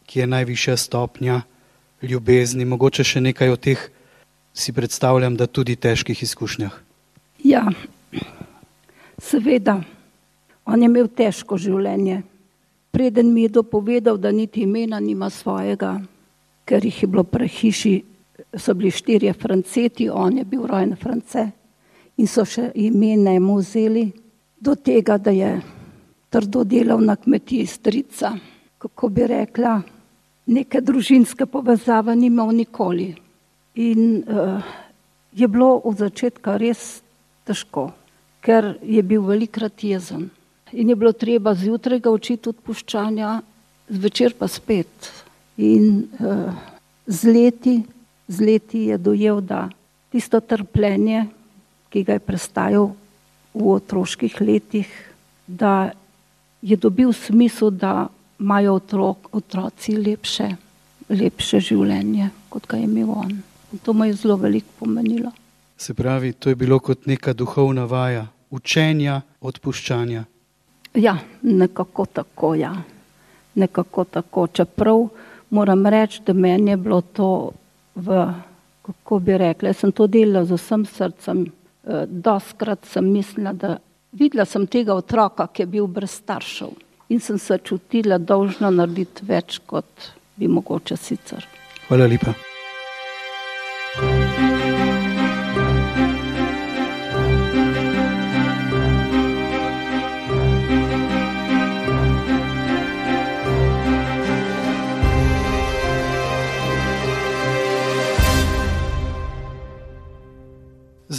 ki je najvišja stopnja ljubezni. Mogoče še nekaj o teh si predstavljam, da tudi težkih izkušnjah. Ja, seveda, on je imel težko življenje. Preden mi je dopovedal, da niti imena nima svojega, ker jih je bilo prehiši, so bili štirje franceti, on je bil rojen france in so še imena mu vzeli do tega, da je trdo delal na kmetiji strica, kako bi rekla, neke družinske povezave ni imel nikoli. In uh, je bilo od začetka res težko, ker je bil velikrat jezen. In je bilo treba zjutraj ga učiti odpuščanja, zvečer pa spet. In uh, z leti, z leti je dojel, da tisto trpljenje, ki ga je prestajal v otroških letih, da je dobil smisel, da imajo otrok, otroci lepše, lepše življenje, kot ga je imel on. In to mu je zelo veliko pomenilo. Se pravi, to je bilo kot neka duhovna vaja, učenja, odpuščanja. Ja, nekako tako, ja. Nekako tako. Čeprav moram reči, da meni je bilo to v, kako bi rekla, jaz sem to delala z vsem srcem. Eh, doskrat sem mislila, da videla sem tega otroka, ki je bil brez staršev in sem se čutila dolžna narediti več, kot bi mogoče sicer. Hvala lepa.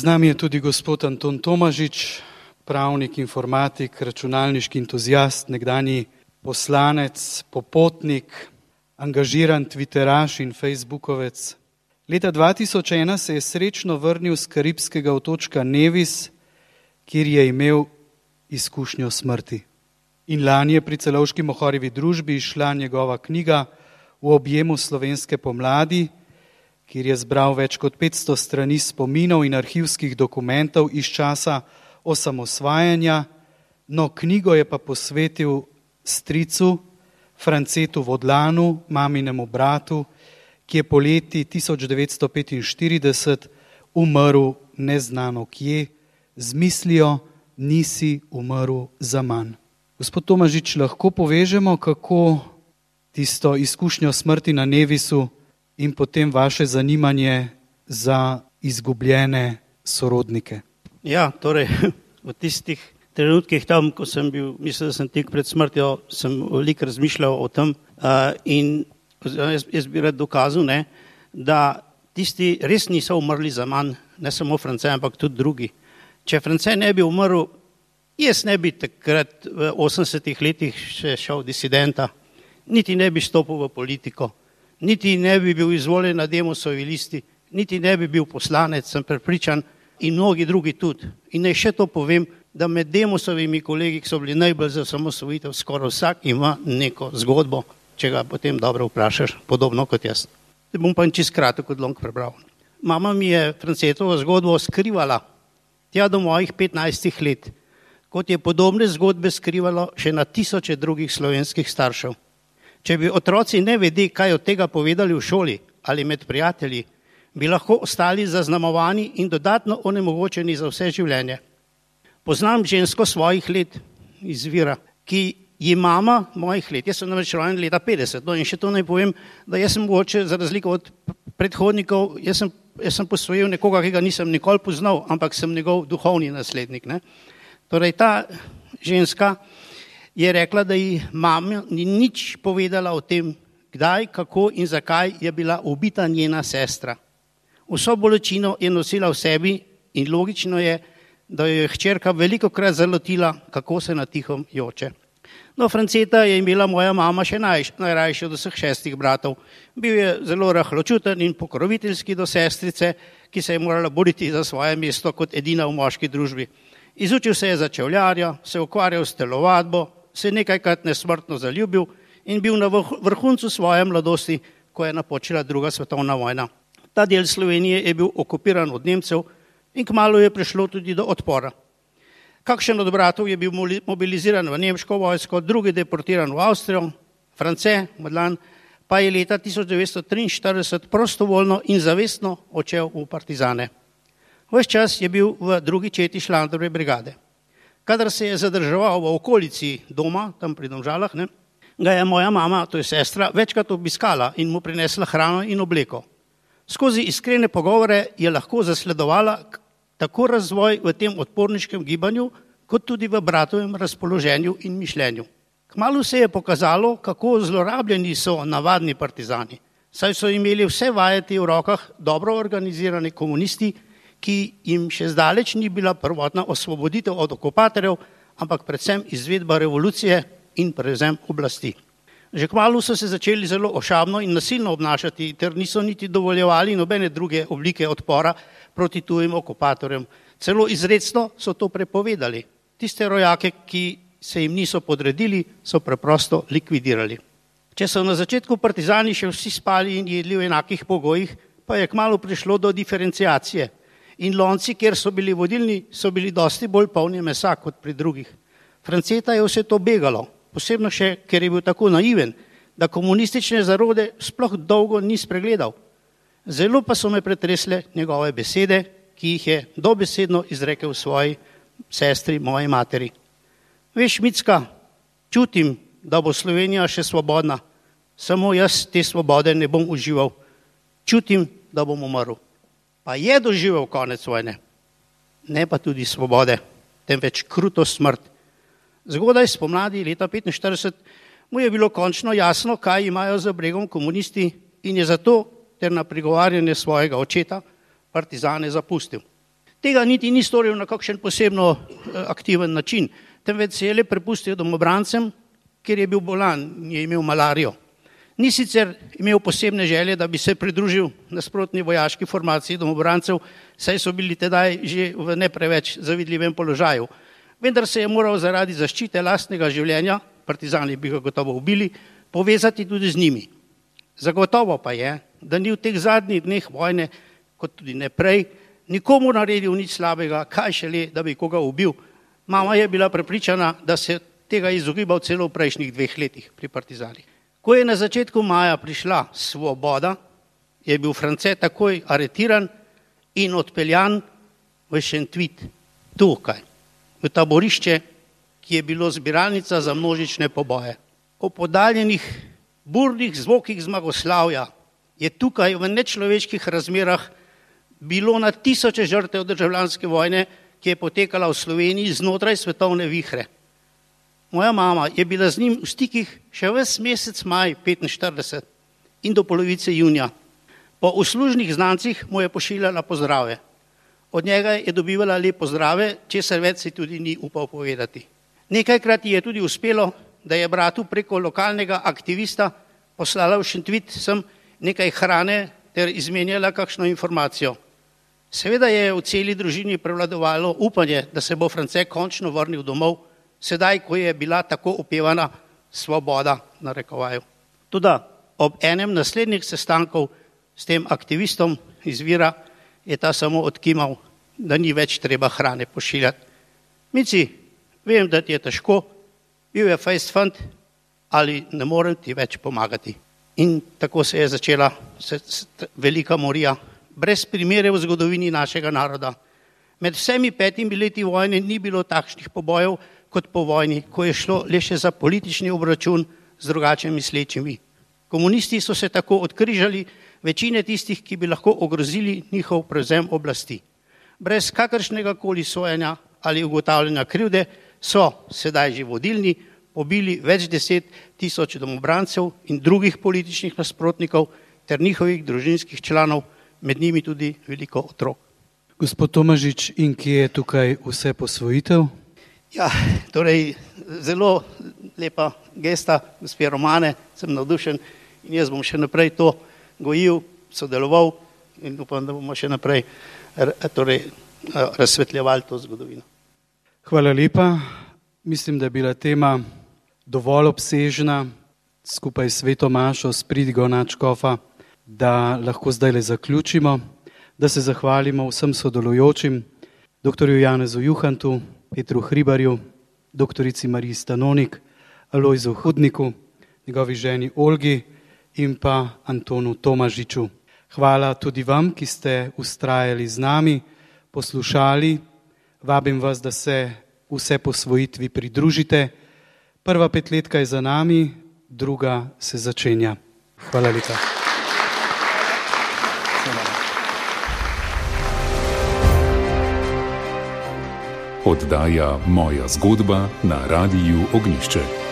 Z nami je tudi gospod Anton Tomažič, pravnik, informatik, računalniški entuzijast, nekdani poslanec, popotnik, angažiran Twitteraš in Facebookovec. Leta 2001 se je srečno vrnil z karibskega otočka Nevis, kjer je imel izkušnjo smrti. In lani je pri celovški mohorjevi družbi išla njegova knjiga v objemu slovenske pomladi, kjer je zbral več kot 500 strani spominov in arhivskih dokumentov iz časa osamosvajanja, no knjigo je pa posvetil stricu Francetu Vodlanu, maminemu bratu, ki je poleti 1945 umrl neznano kje, z mislijo, nisi umrl za manj. Gospod Tomažič, lahko povežemo, kako tisto izkušnjo smrti na Nevisu in potem vaše zanimanje za izgubljene sorodnike. Ja, torej v tistih trenutkih tam, ko sem bil, mislim, da sem tik pred smrtjo, sem veliko razmišljal o tem uh, in jaz, jaz bi rad dokazal, ne, da tisti res niso umrli za manj, ne samo France, ampak tudi drugi. Če France ne bi umrl, jaz ne bi takrat v 80-ih letih še šel disidenta, niti ne bi stopil v politiko, niti ne bi bil izvoljen na demosovi listi, niti ne bi bil poslanec, sem prepričan, in mnogi drugi tudi. In naj še to povem, da med demosovimi kolegi, ki so bili najbolj za samosvojitev, skoraj vsak ima neko zgodbo, če ga potem dobro vprašaš, podobno kot jaz. Te bom pa čist kratek odlomk prebral. Mama mi je Francetovo zgodbo skrivala tja do mojih 15 let, kot je podobne zgodbe skrivalo še na tisoče drugih slovenskih staršev. Če bi otroci ne vedeli, kaj od tega povedali v šoli ali med prijatelji, bi lahko ostali zaznamovani in dodatno onemogočeni za vse življenje. Poznam žensko svojih let izvira, ki je mama mojih let. Jaz sem namreč rojen leta 50. No in še to naj povem, da jaz sem mogoče za razliko od predhodnikov, jaz sem, jaz sem posvojil nekoga, ki ga nisem nikoli poznal, ampak sem njegov duhovni naslednik. Ne. Torej ta ženska je rekla, da ji mama ni nič povedala o tem, kdaj, kako in zakaj je bila ubita njena sestra. Vso bolečino je nosila v sebi in logično je, da jo je hčerka veliko krat zalotila, kako se na tihom joče. No, Franceta je imela moja mama še naj, najrajši od vseh šestih bratov. Bil je zelo rahločuten in pokroviteljski do sestrice, ki se je morala boriti za svoje mesto kot edina v moški družbi. Izučil se je za čevljarja, se ukvarjal s telovadbo, se nekajkrat nesmrtno zaljubil in bil na vrhuncu svoje mladosti, ko je napočila druga svetovna vojna. Ta del Slovenije je bil okupiran od Nemcev in kmalo je prišlo tudi do odpora. Kakšen od bratov je bil mobiliziran v nemško vojsko, drugi deportiran v Avstrijo, France, Modlan, pa je leta 1943 prostovoljno in zavestno odšel v partizane. Ves čas je bil v drugi četi Šlandrove brigade. Kadar se je zadrževal v okolici doma, tam pri Domžalah, ne, ga je moja mama, to je sestra, večkrat obiskala in mu prinesla hrano in obleko. Skozi iskrene pogovore je lahko zasledovala tako razvoj v tem odporniškem gibanju, kot tudi v bratovem razpoloženju in mišljenju. Kmalo se je pokazalo, kako zlorabljeni so navadni partizani, saj so imeli vse vajeti v rokah dobro organizirani komunisti, ki jim še zdaleč ni bila prvotna osvoboditev od okupatorjev, ampak predvsem izvedba revolucije in prevzem oblasti. Že kmalo so se začeli zelo ošabno in nasilno obnašati, ter niso niti dovoljevali nobene druge oblike odpora proti tujim okupatorjem. Celo izredno so to prepovedali. Tiste rojake, ki se jim niso podredili, so preprosto likvidirali. Če so na začetku partizani še vsi spali in jedli v enakih pogojih, pa je kmalo prišlo do diferencijacije. In lonci, kjer so bili vodilni, so bili dosti bolj polni mesa kot pri drugih. Franceta je vse to begalo, posebno še, ker je bil tako naiven, da komunistične zarode sploh dolgo ni spregledal. Zelo pa so me pretresle njegove besede, ki jih je dobesedno izrekel svoji sestri, moji materi. Veš, Micka, čutim, da bo Slovenija še svobodna, samo jaz te svobode ne bom užival. Čutim, da bom umrl. Pa je doživel konec vojne, ne pa tudi svobode, temveč kruto smrt. Zgodaj spomladi leta 1945 mu je bilo končno jasno, kaj imajo za bregom komunisti in je zato ter na prigovarjanje svojega očeta partizane zapustil. Tega niti ni storil na kakšen posebno eh, aktiven način temveč se je le prepustil domobrancem, ker je bil bolan in je imel malarijo. Ni sicer imel posebne želje, da bi se pridružil nasprotni vojaški formaciji domobrancev, saj so bili tedaj že v ne preveč zavidljivem položaju. Vendar se je moral zaradi zaščite lastnega življenja, partizani bi ga gotovo ubili, povezati tudi z njimi. Zagotovo pa je, da ni v teh zadnjih dneh vojne, kot tudi ne prej, nikomu naredil nič slabega, kaj šele, da bi koga ubil. Mama je bila prepričana, da se tega izogibal celo v prejšnjih dveh letih pri partizanih. Ko je na začetku maja prišla svoboda, je bil France takoj aretiran in odpeljan v Šentvit, tukaj, v taborišče, ki je bilo zbiralnica za množične poboje. O podaljenih burnih zvokih zmagoslavja je tukaj v nečloveških razmerah bilo na tisoče žrtev državljanske vojne, ki je potekala v Sloveniji znotraj svetovne vihre. Moja mama je bila z njim v stikih še ves mesec maj 1945 in do polovice junija. Po uslužnih znancih mu je pošiljala pozdrave. Od njega je dobivala lepo zdrave, česar več si tudi ni upal povedati. Nekajkrat ji je tudi uspelo, da je bratu preko lokalnega aktivista poslala v Šentvit sem nekaj hrane ter izmenjala kakšno informacijo. Seveda je v celi družini prevladovalo upanje, da se bo France končno vrnil domov, sedaj, ko je bila tako upevana svoboda na rekovaju. Tudi ob enem naslednjih sestankov s tem aktivistom izvira je ta samo odkimal, da ni več treba hrane pošiljati. Mici, vem, da ti je težko, bil je fejst fant, ali ne morem ti več pomagati. In tako se je začela velika morija brez primere v zgodovini našega naroda. Med vsemi petimi leti vojne ni bilo takšnih pobojev kot po vojni, ko je šlo le še za politični obračun z drugače mislečimi. Komunisti so se tako odkrižali večine tistih, ki bi lahko ogrozili njihov prevzem oblasti. Brez kakršnega koli sojenja ali ugotavljanja krivde so sedaj že vodilni pobili več deset tisoč domobrancev in drugih političnih nasprotnikov ter njihovih družinskih članov med njimi tudi veliko otrok. Gospod Tomažič, in kje je tukaj vse posvojitev? Ja, torej, zelo lepa gesta, gospe Romane, sem navdušen in jaz bom še naprej to gojil, sodeloval in upam, da bomo še naprej torej, razsvetljevali to zgodovino. Hvala lepa. Mislim, da je bila tema dovolj obsežna skupaj s Sveto Mašo, s pridigo Načkofa, da lahko zdaj le zaključimo, da se zahvalimo vsem sodelujočim, dr. Janezu Juhantu, Petru Hribarju, doktorici Mariji Stanonik, Alojzu Hudniku, njegovi ženi Olgi in pa Antonu Tomažiču. Hvala tudi vam, ki ste ustrajali z nami, poslušali. Vabim vas, da se vse posvojitvi pridružite. Prva petletka je za nami, druga se začenja. Hvala lepa. Oddaja Moja zgodba na Radiu Ognišče.